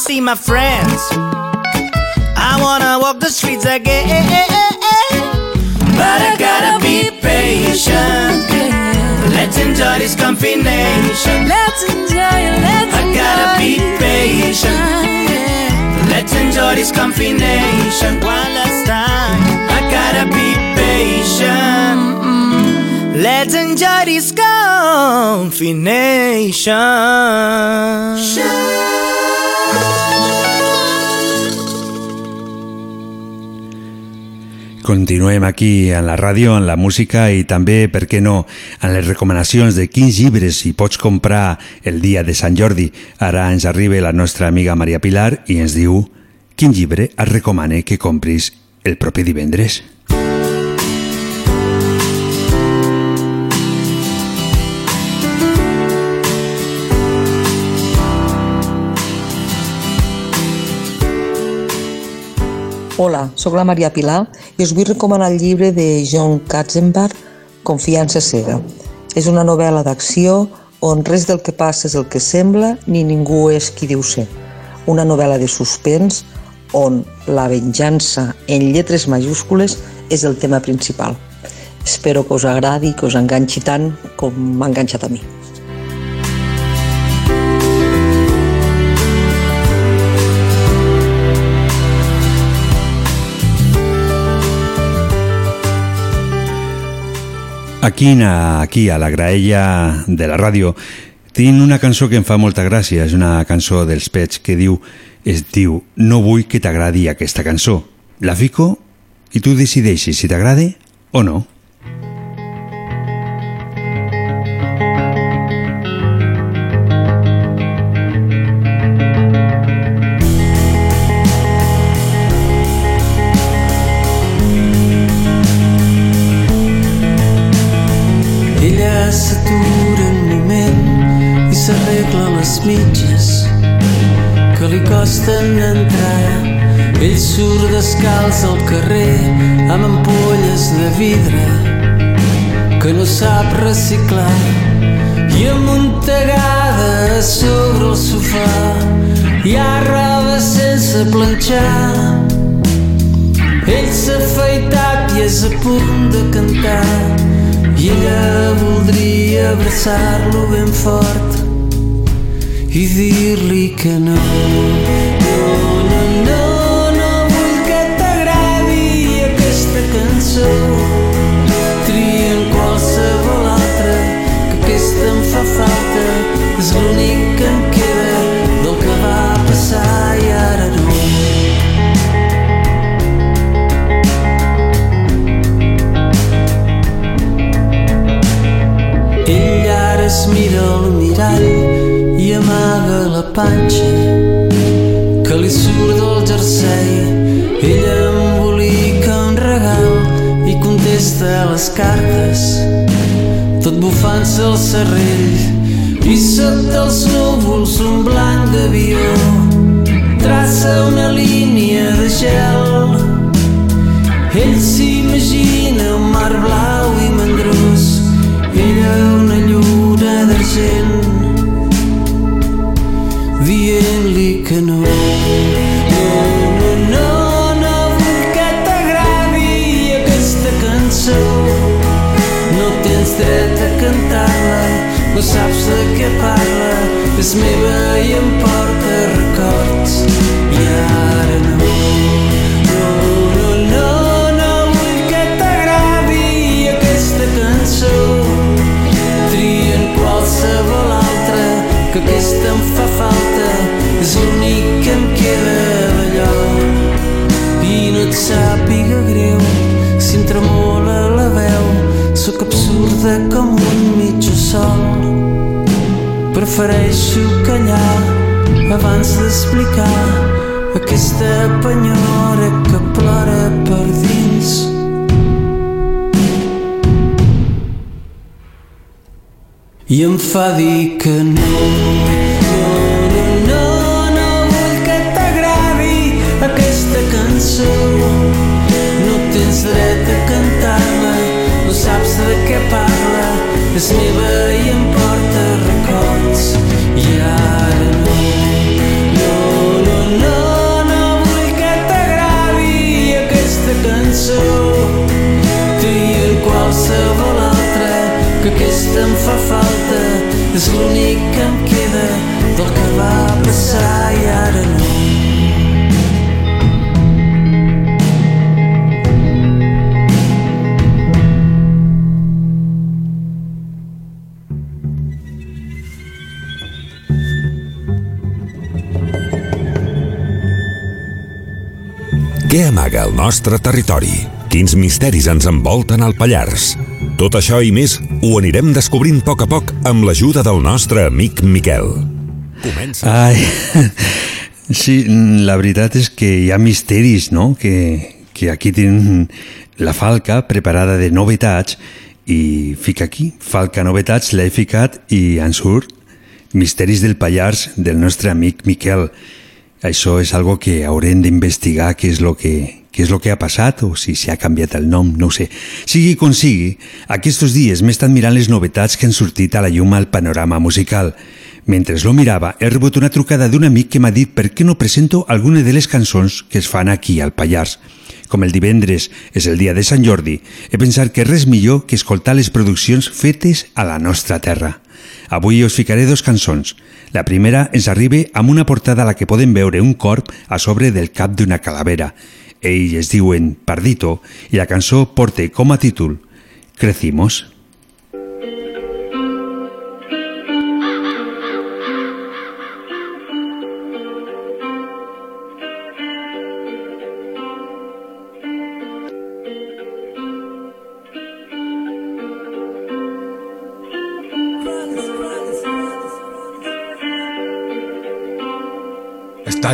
See my friends. I wanna walk the streets again. But I gotta be patient. Let's enjoy this combination.
Let's enjoy it, let's
I gotta be patient. Let's enjoy this combination. One last time. I gotta be patient. Let's enjoy this combination.
Continuem aquí en la ràdio, en la música i també, per què no, en les recomanacions de quins llibres hi pots comprar el dia de Sant Jordi. Ara ens arriba la nostra amiga Maria Pilar i ens diu quin llibre et recomane que compris el proper divendres.
Hola, sóc la Maria Pilar i us vull recomanar el llibre de John Katzenbach, Confiança cega. És una novel·la d'acció on res del que passa és el que sembla ni ningú és qui diu ser. Una novel·la de suspens on la venjança en lletres majúscules és el tema principal. Espero que us agradi i que us enganxi tant com m'ha enganxat a mi.
Aquí, a, aquí a la graella de la ràdio tinc una cançó que em fa molta gràcia, és una cançó dels Pets que diu, es diu No vull que t'agradi aquesta cançó. La fico i tu decideixis si t'agrada o no.
Costen entrar. Ell surt descalç al carrer amb ampolles de vidre que no sap reciclar i amuntegada sobre el sofà. Hi ha roba sense planxar. Ell s'ha afaitat i és a punt de cantar. I ella voldria abraçar-lo ben fort i dir-li que no. No, no, no, no vull que t'agradi aquesta cançó. Trien qualsevol altra, que aquesta em fa falta. És l'únic que em panxa que li surt del jersei. Ella embolica un regal i contesta les cartes tot bufant-se el serrell i sota els núvols un blanc d'avió traça una línia de gel. Ell s'imagina un mar blau i mandrós ella una lluna d'argent dret a cantar-la no saps de què parla. És meva i em porta sàpiga greu si em tremola la veu sóc absurda com un mitja sol. Prefereixo callar abans d'explicar aquesta penyora que plora per dins. I em fa dir que no, és meva i em porta records. I ara no no, no, no, no vull que t'agradi aquesta cançó. Tu i el qualsevol altre
que aquesta em fa falta. És l'únic que em queda del que va passar i ara no.
Nostre territori? Quins misteris ens envolten al Pallars? Tot això i més ho anirem descobrint a poc a poc amb l'ajuda del nostre amic Miquel. Comença.
Ai, *laughs* sí, la veritat és que hi ha misteris, no?, que, que aquí tenen la Falca preparada de novetats i fica aquí, Falca Novetats, l'he ficat i en surt Misteris del Pallars del nostre amic Miquel. Això és algo que haurem d'investigar què és lo que, què és lo que ha passat o si s'ha canviat el nom, no ho sé. Sigui com sigui, aquests dies m'he estat mirant les novetats que han sortit a la llum al panorama musical. Mentre lo mirava, he rebut una trucada d'un amic que m'ha dit per què no presento alguna de les cançons que es fan aquí al Pallars. Com el divendres és el dia de Sant Jordi, he pensat que res millor que escoltar les produccions fetes a la nostra terra. Avui us ficaré dos cançons. La primera ens arriba amb una portada a la que podem veure un corp a sobre del cap d'una calavera. Ells es diuen Pardito i la cançó porta com a títol Crecimos.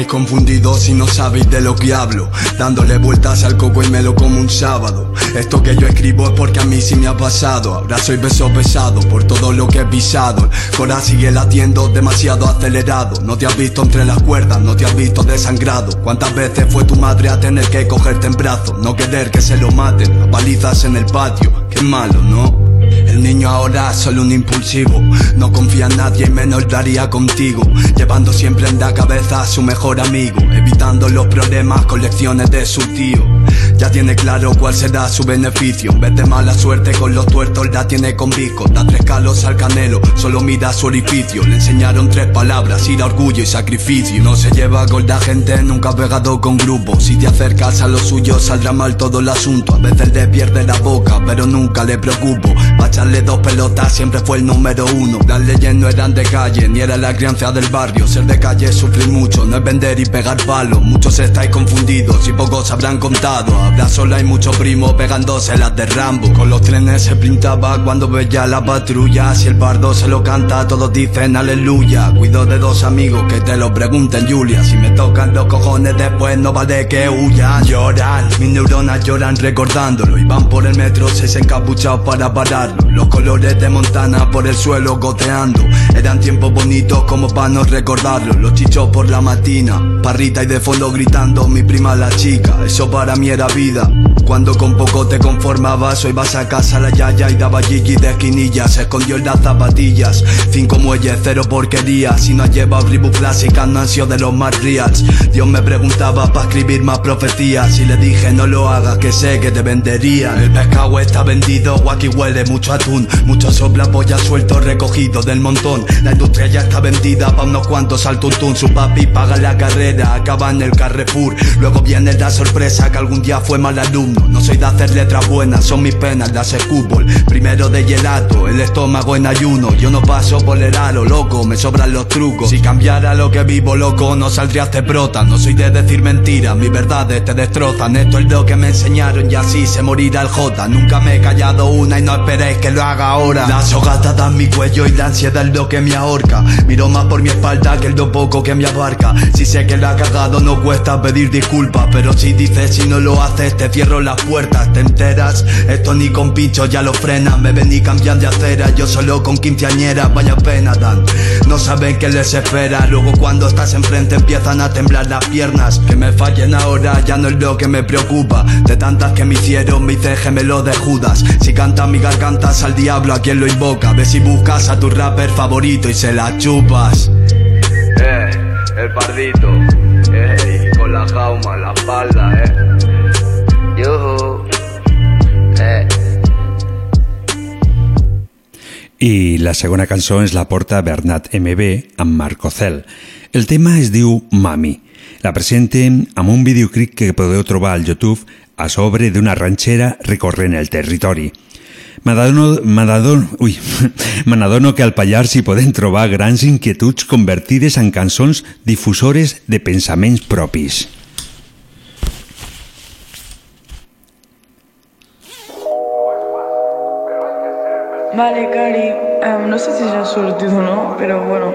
Estáis confundidos y no sabéis de lo que hablo. Dándole vueltas al coco y me lo como un sábado. Esto que yo escribo es porque a mí sí me ha pasado. Ahora soy beso pesado por todo lo que he pisado. El cora sigue latiendo demasiado acelerado. No te has visto entre las cuerdas, no te has visto desangrado. ¿Cuántas veces fue tu madre a tener que cogerte en brazos? No querer que se lo maten, a palizas en el patio Qué malo, ¿no? El niño ahora es solo un impulsivo. No confía en nadie y menos lo haría contigo. Llevando siempre en la cabeza a su mejor amigo. Evitando los problemas con lecciones de su tío Ya tiene claro cuál será su beneficio. En de mala suerte con los tuertos la tiene con bico Da tres calos al canelo, solo mira su orificio. Le enseñaron tres palabras, ira, orgullo y sacrificio. No se lleva con la gente, nunca ha pegado con grupos Si te acercas a lo suyo saldrá mal todo el asunto. A veces le pierde la boca, pero nunca le preocupo. Pa' echarle dos pelotas siempre fue el número uno. Las leyes no eran de calle, ni era la crianza del barrio. Ser de calle es sufrir mucho, no es vender y pegar palos. Muchos estáis confundidos y pocos habrán contado Habrá sola y muchos primos pegándose las de Rambo. Con los trenes se pintaba cuando veía la patrulla. Si el bardo se lo canta todos dicen aleluya. Cuido de dos amigos que te lo pregunten Julia. Si me tocan los cojones después no vale que huyan Lloran, mis neuronas lloran recordándolo. Y van por el metro seis encapuchados para pararlo. Los colores de Montana por el suelo goteando. Eran tiempos bonitos como para no recordarlo. Los chichos por la matina Parrita y de fondo gritando mi prima la chica. Eso para mí era vida Cuando con poco te conformabas Hoy vas a casa la yaya y daba gigi de esquinilla Se escondió en las zapatillas. Cinco muelles, cero porquería Si no has llevado Reebok clásicas no de los más reals. Dios me preguntaba para escribir más profecías. Y le dije no lo hagas que sé que te vendería El pescado está vendido, aquí huele mucho atún. Mucho sopla, polla suelto recogido del montón. La industria ya está vendida pa' unos cuantos al tuntún. Su papi paga la carrera, acaba en el Carrefour. Luego viene la sorpresa que algún día fue mal alumno. No soy de hacer letras buenas, son mis penas, las escupo El Primero de gelato, el estómago en ayuno. Yo no paso por el aro, loco, me sobran los trucos. Si cambiara lo que vivo, loco, no saldría este prota. No soy de decir mentiras, mis verdades te destrozan. Esto es lo que me enseñaron y así se morirá el J Nunca me he callado una y no esperéis que lo haga ahora. La soga atada en mi cuello y la ansiedad es lo que me ahorca. Miro más por mi espalda que el lo poco que me abarca. Si sé que lo ha cagado no cuesta pedir disculpas Pero si dices si no lo haces te cierro las puertas ¿Te enteras? Esto ni con pinchos ya lo frenan Me ven y cambian de acera. Yo solo con quinceañeras vaya pena dan. No saben qué les espera. Luego cuando estás enfrente empiezan a temblar las piernas. Que me fallen ahora ya no es lo que me preocupa. De tantas que me hicieron me hice gemelo de Judas. Si canta mi garganta al diablo a quien lo invoca Ve si buscas a tu rapper favorito y se la chupas. Eh, el pardito. Eh, con la jauma, la espalda, eh Yuhu Eh
I la segona cançó és la porta Bernat MB amb Marco Cel. El tema es diu Mami. La presentem amb un videoclip que podeu trobar al YouTube a sobre d'una ranxera recorrent el territori. M'adono m'adono- ui, *laughs* que al Pallars hi podem trobar grans inquietuds convertides en cançons difusores de pensaments propis.
Vale, Cari, em, no sé si ja has sortit o no, però bueno,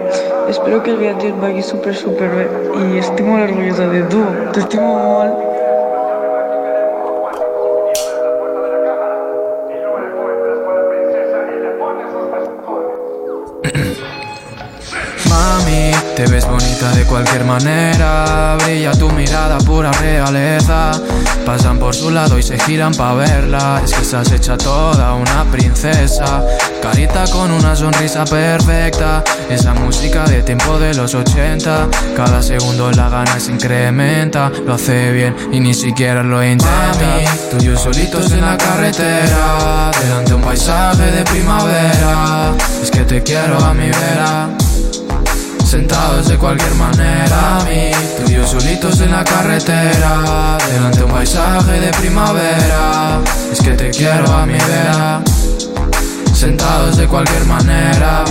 espero que el viatge et vagi super, super bé i estic molt orgullosa de tu, t'estimo molt.
Mami, te ves bonita de cualquier manera. Brilla tu mirada, pura realeza. Pasan por su lado y se giran pa' verla. Es que estás hecha toda una princesa. Carita con una sonrisa perfecta. Esa música de tiempo de los 80. Cada segundo la gana se incrementa. Lo hace bien y ni siquiera lo intenta. Tú y yo solitos en la carretera. Delante un paisaje de primavera. Es que te quiero a mi vera. Sentados de cualquier manera, mi Tú y yo solitos en la carretera Delante un paisaje de primavera. Es que te quiero a mi vera Sentados de cualquier manera.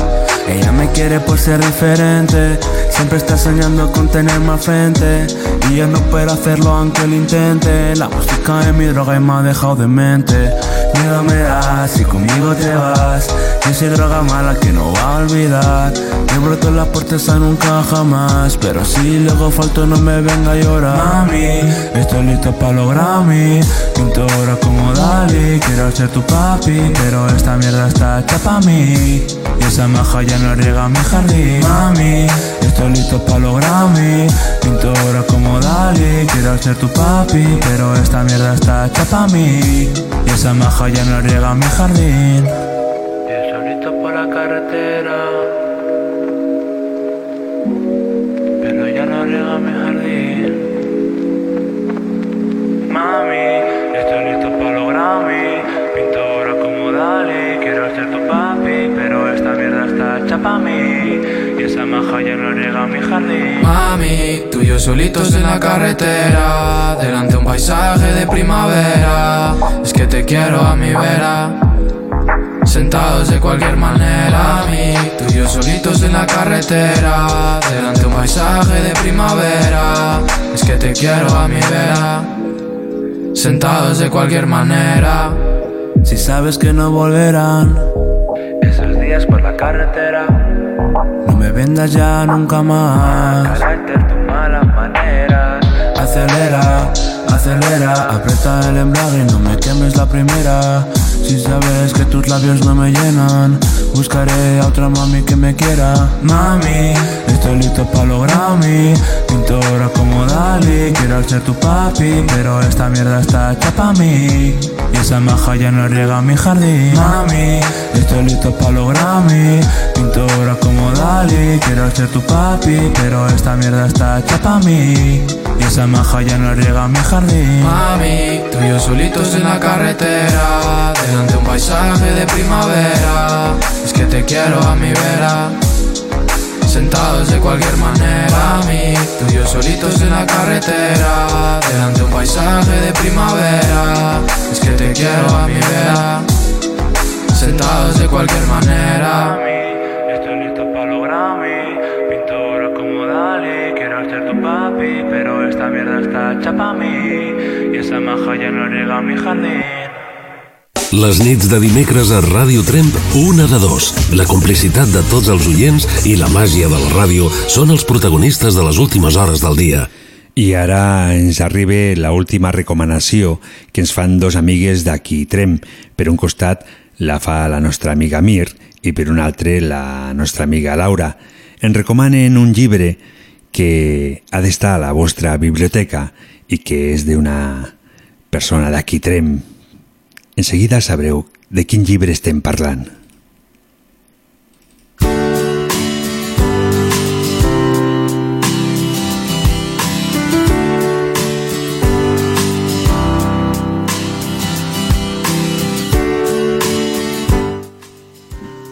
Ella me quiere por ser diferente Siempre está soñando con tener más frente Y yo no puedo hacerlo aunque lo intente. La música es mi droga y me ha dejado de mente Miedo me das si conmigo te vas. Yo soy droga mala que no va a olvidar. Yo broto las puertas a nunca jamás. Pero si luego falto no me venga a llorar. Mami, estoy listo para los Grammy. Pinto ahora como Dali Quiero ser tu papi Pero esta mierda está hecha pa' mí. Y esa maja ya no riega mi jardín. Mami, estoy listo para los Grammy. Pinto ahora Quiero ser tu papi Pero esta mierda está hecha pa' mí. Y esa maja ya no riega mi jardín.
Yo solito por la carretera Pero ya no riega mi jardín. Mami, estoy listo para los Grammy. Pinto ahora como Dali Quiero ser tu papi Pero esta mierda está hecha pa' mí. Y maja ya no riega mi jardín. Mami, tú y yo solitos en la carretera Delante un paisaje de primavera. Es que te quiero a mi vera Sentados de cualquier manera, mi Tú y yo solitos en la carretera Delante un paisaje de primavera. Es que te quiero a mi vera Sentados de cualquier manera.
Si sabes que no volverán
Esos días por la carretera
me vendas ya nunca más
Carácter, tu malas maneras
Acelera, acelera, aprieta el embrague y no me quemes la primera. Si sabes que tus labios no me llenan, buscaré a otra mami que me quiera. Mami, estoy listo para los Grammy. Pinto ahora como Dali, quiero ser tu papi, pero esta mierda está hecha pa' mí. Y esa maja ya no riega mi jardín. Mami, estoy listo para los Grammy. Pinto ahora como Dali, quiero ser tu papi, pero esta mierda está hecha pa' mí. Esa maja ya no riega mi jardín.
Mami, tú y yo solitos en la carretera. Delante un paisaje de primavera. Es que te quiero a mi vera. Sentados de cualquier manera, mi Tú y yo solitos en la carretera. Delante un paisaje de primavera. Es que te quiero a mi vera. Sentados de cualquier manera
ser tu papi Pero esta mierda está hecha pa' mí Y esa maja ya no riega mi jardín
Les nits de dimecres a Ràdio Tremp, una de dos. La complicitat de tots els oients i la màgia de la ràdio són els protagonistes de les últimes hores del dia.
I ara ens arriba la última recomanació que ens fan dos amigues d'aquí Trem. Per un costat la fa la nostra amiga Mir i per un altre la nostra amiga Laura. Ens recomanen un llibre que ha d'estar a la vostra biblioteca i que és d'una persona d'aquí Trem. En seguida sabreu de quin llibre estem parlant.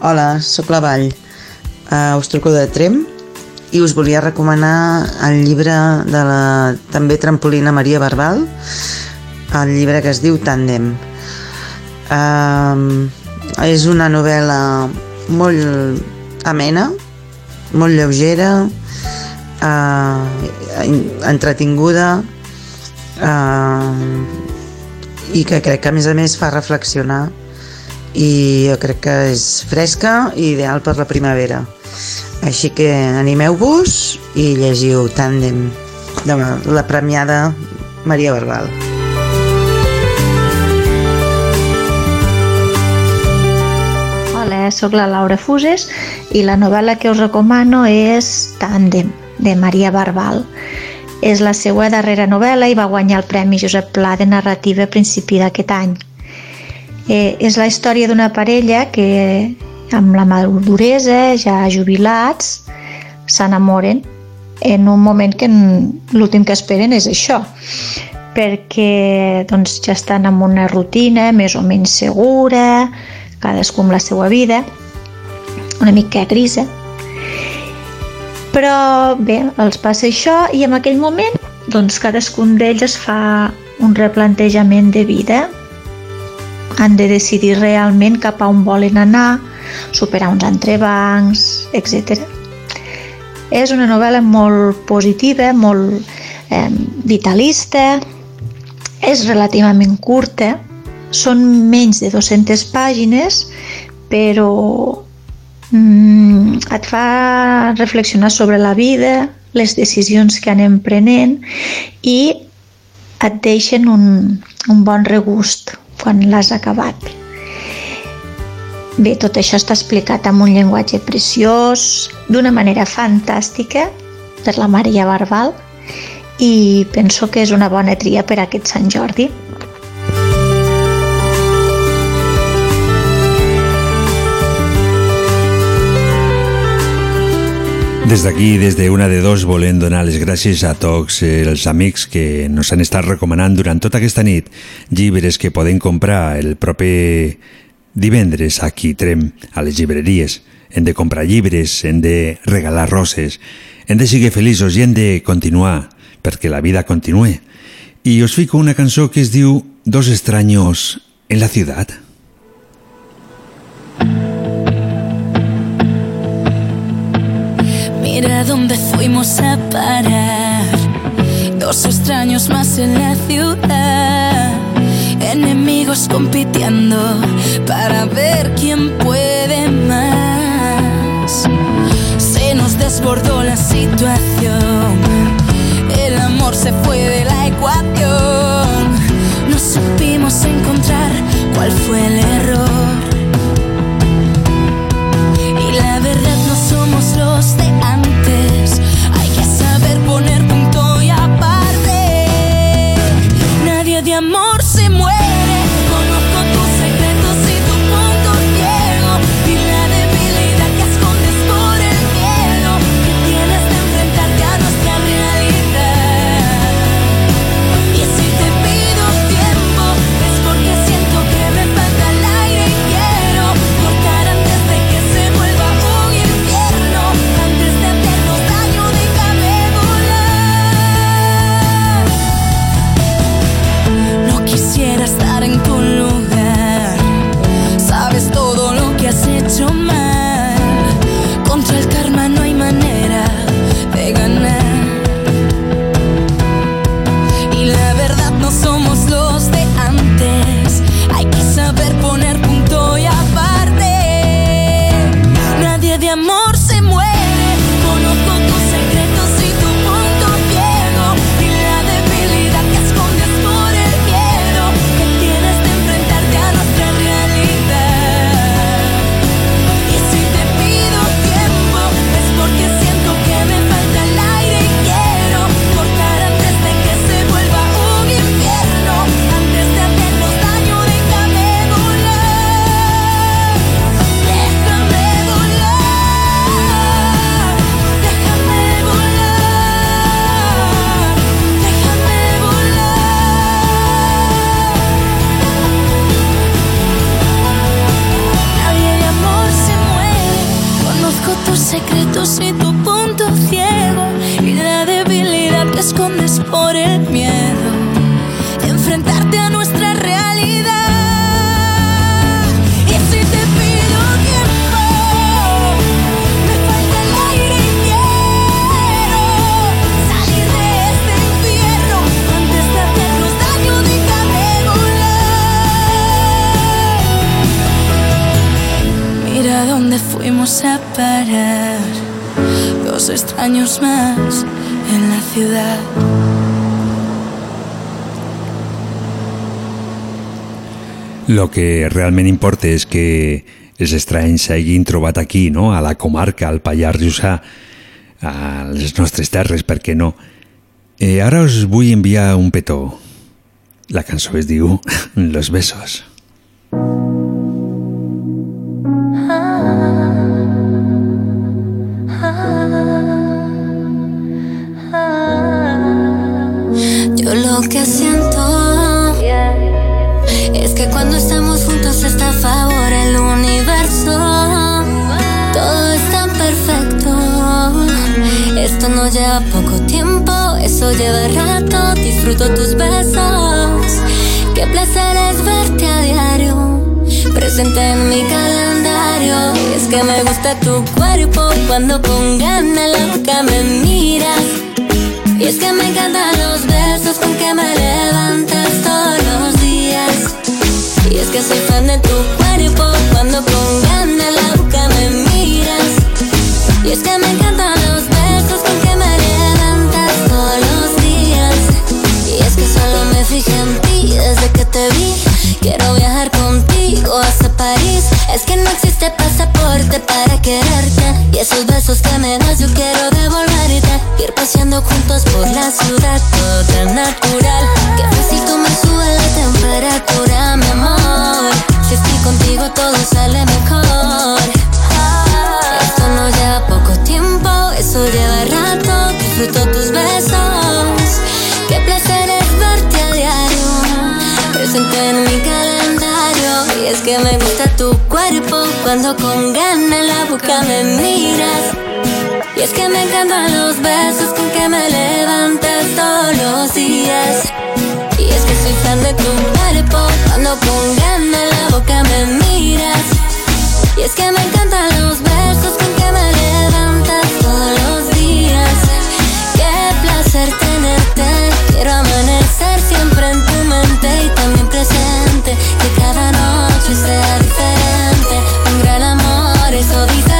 Hola, sóc la Vall. Uh, us truco de Trem i us volia recomanar el llibre de la també trampolina Maria Barbal, el llibre que es diu Tàndem. Uh, és una novel·la molt amena, molt lleugera, uh, entretinguda, uh, i que crec que a més a més fa reflexionar i jo crec que és fresca i ideal per la primavera. Així que animeu-vos i llegiu Tàndem de la premiada Maria Barbal.
Hola, sóc la Laura Fuses i la novel·la que us recomano és Tàndem, de Maria Barbal. És la seva darrera novel·la i va guanyar el Premi Josep Pla de narrativa a principi d'aquest any. Eh, és la història d'una parella que amb la maduresa, ja jubilats, s'enamoren en un moment que l'últim que esperen és això, perquè doncs, ja estan en una rutina més o menys segura, cadascú amb la seva vida, una mica grisa. Però bé, els passa això i en aquell moment doncs, cadascun d'ells es fa un replantejament de vida. Han de decidir realment cap a on volen anar, superar uns entrebancs, etc. És una novel·la molt positiva, molt eh, vitalista, és relativament curta, són menys de 200 pàgines, però mm, et fa reflexionar sobre la vida, les decisions que anem prenent i et deixen un, un bon regust quan l'has acabat. Bé, tot això està explicat amb un llenguatge preciós, d'una manera fantàstica, per la Maria Barbal, i penso que és una bona tria per a aquest Sant Jordi.
Des d'aquí, des de una de dos, volem donar les gràcies a tots els amics que nos han estat recomanant durant tota aquesta nit llibres que podem comprar el proper divendres aquí Trem, a les llibreries. Hem de comprar llibres, hem de regalar roses, hem de seguir feliços i hem de continuar perquè la vida continue. I us fico una cançó que es diu Dos extraños en la ciudad.
Mira dónde fuimos a parar. Dos extraños más en la ciudad. Enemigos compitiendo para ver quién puede más. Se nos desbordó la situación. El amor se fue de la ecuación. No supimos encontrar cuál fue el error. Y la verdad no somos los de antes.
Lo que realment importa és que els estranys s'hagin trobat aquí, no? a la comarca, al Pallars Jussà, a les nostres terres, per què no? Eh, ara us vull enviar un petó. La cançó es diu *laughs* Los besos.
Sale mejor. Esto no lleva poco tiempo, eso lleva rato. Disfruto tus besos. Qué placer es verte a diario. Presente en mi calendario. Y es que me gusta tu cuerpo cuando con ganas la boca me miras. Y es que me encantan los besos con que me levantas todos los días. Y es que soy fan de tu cuerpo cuando con ganas la boca me. Y es que me encantan los besos con que me levantas todos los días. Qué placer tenerte. Quiero amanecer siempre en tu mente y también presente. Que cada noche sea diferente. Un gran amor, eso dice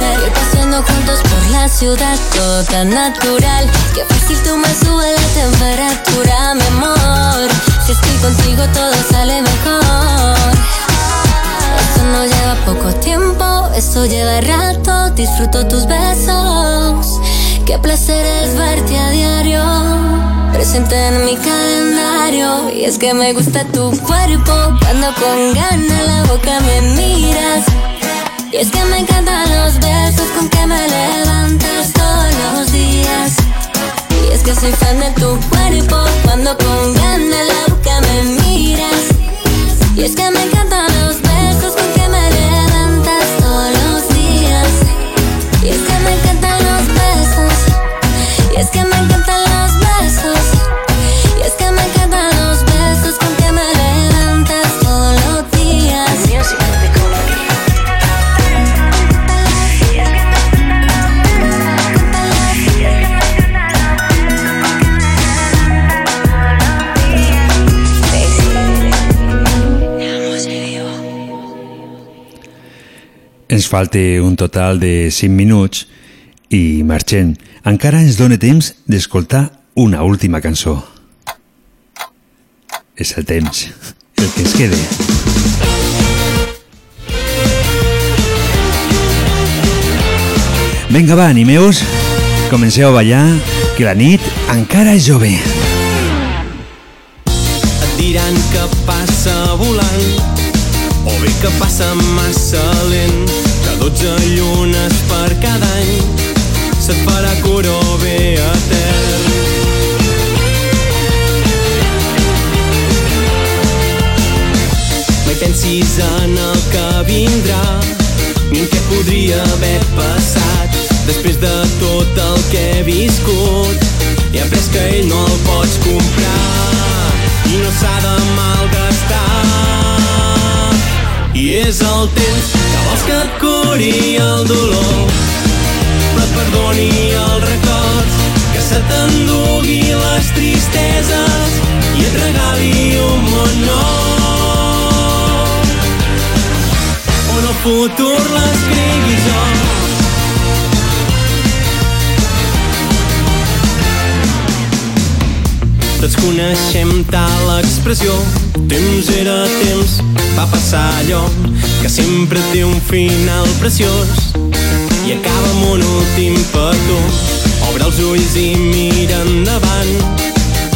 la. Ir paseando juntos por la ciudad, todo tan natural. Que fácil tú me subes la temperatura, mi amor. Si estoy contigo todo sale mejor. Esto no lleva poco tiempo, eso lleva rato. Disfruto tus besos. Qué placer es verte a diario. Presente en mi calendario. Y es que me gusta tu cuerpo. Cuando con ganas la boca me miras. Y es que me encantan los besos con que me levantas todos los días. Y es que soy fan de tu cuerpo. Cuando con ganas la boca me miras. Y es que me encantan los besos
Ens falta un total de 5 minuts i marxem. Encara ens dóna temps d'escoltar una última cançó. És el temps, el que ens quede. Vinga, va, animeu-vos, comenceu a ballar, que la nit encara és jove.
Et diran que passa volant o bé que passa massa lent 12 llunes per cada any. Se't farà cura o bé etern mai pensis en el que vindrà ni en què podria haver passat. Després de tot el que he viscut he après que ell no el pots comprar. I no s'ha de malgastar és el temps que vols que et curi el dolor però et perdoni els records que se t'endugui les tristeses i et regali un món nou on el futur l'escrigui jo. Tots coneixem tal expressió. Temps era temps, va passar allò Que sempre té un final preciós. I acaba amb un últim petó. Obre els ulls i mira endavant.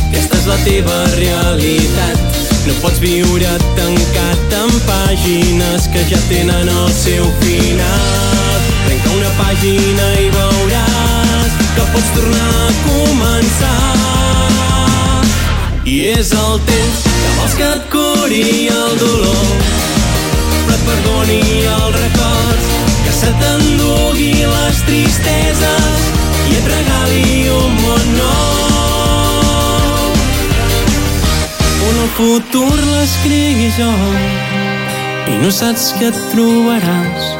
Aquesta és la teva realitat. No pots viure tancat en pàgines que ja tenen el seu final. Trenca una pàgina i veuràs que pots tornar a començar i és el temps que vols que et curi el dolor. Però et perdoni els records que se t'endugui les tristeses i et regali un món nou. On el futur l'escrigui jo i no saps què et trobaràs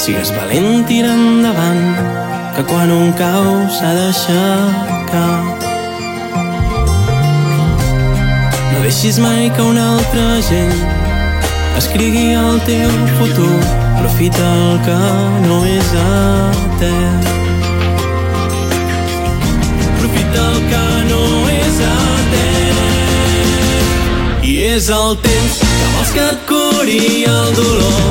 sigues valent tira endavant que quan un cau s'ha d'aixecar deixis mai que una altra gent escrigui el teu futur. Aprofita el que no és etern. Aprofita el que no és etern. I és el temps que vols que et curi el dolor,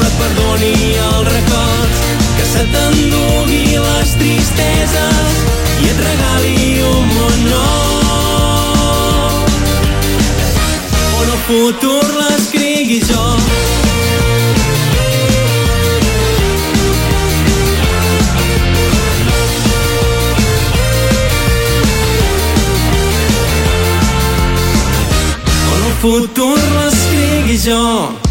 però et perdoni els records, que se t'endugui les tristeses i et regali un món nou. Futur l'escrigui jo. On futur l'escrigui jo.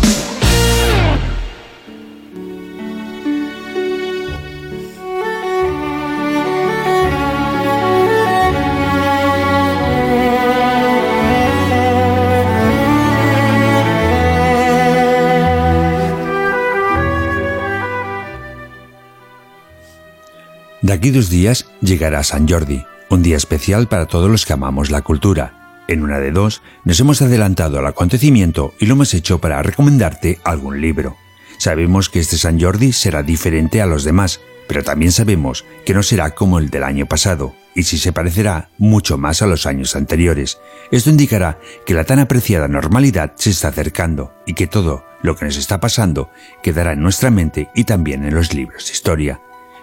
De aquí dos días llegará San Jordi, un día especial para todos los que amamos la cultura. En una de dos nos hemos adelantado al acontecimiento y lo hemos hecho para recomendarte algún libro. Sabemos que este San Jordi será diferente a los demás, pero también sabemos que no será como el del año pasado, y sí se parecerá mucho más a los años anteriores. Esto indicará que la tan apreciada normalidad se está acercando y que todo lo que nos está pasando quedará en nuestra mente y también en los libros de historia.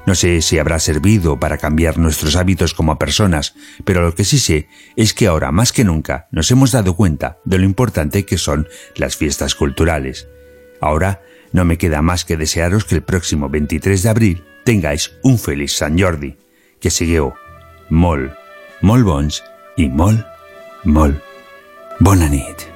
No sé si habrá servido para cambiar nuestros hábitos como personas, pero lo que sí sé es que ahora más que nunca nos hemos dado cuenta de lo importante que son las fiestas culturales. Ahora no me queda más que desearos que el próximo 23 de abril tengáis un feliz San Jordi. Que sigueu molt, molt bons i molt, molt bona nit.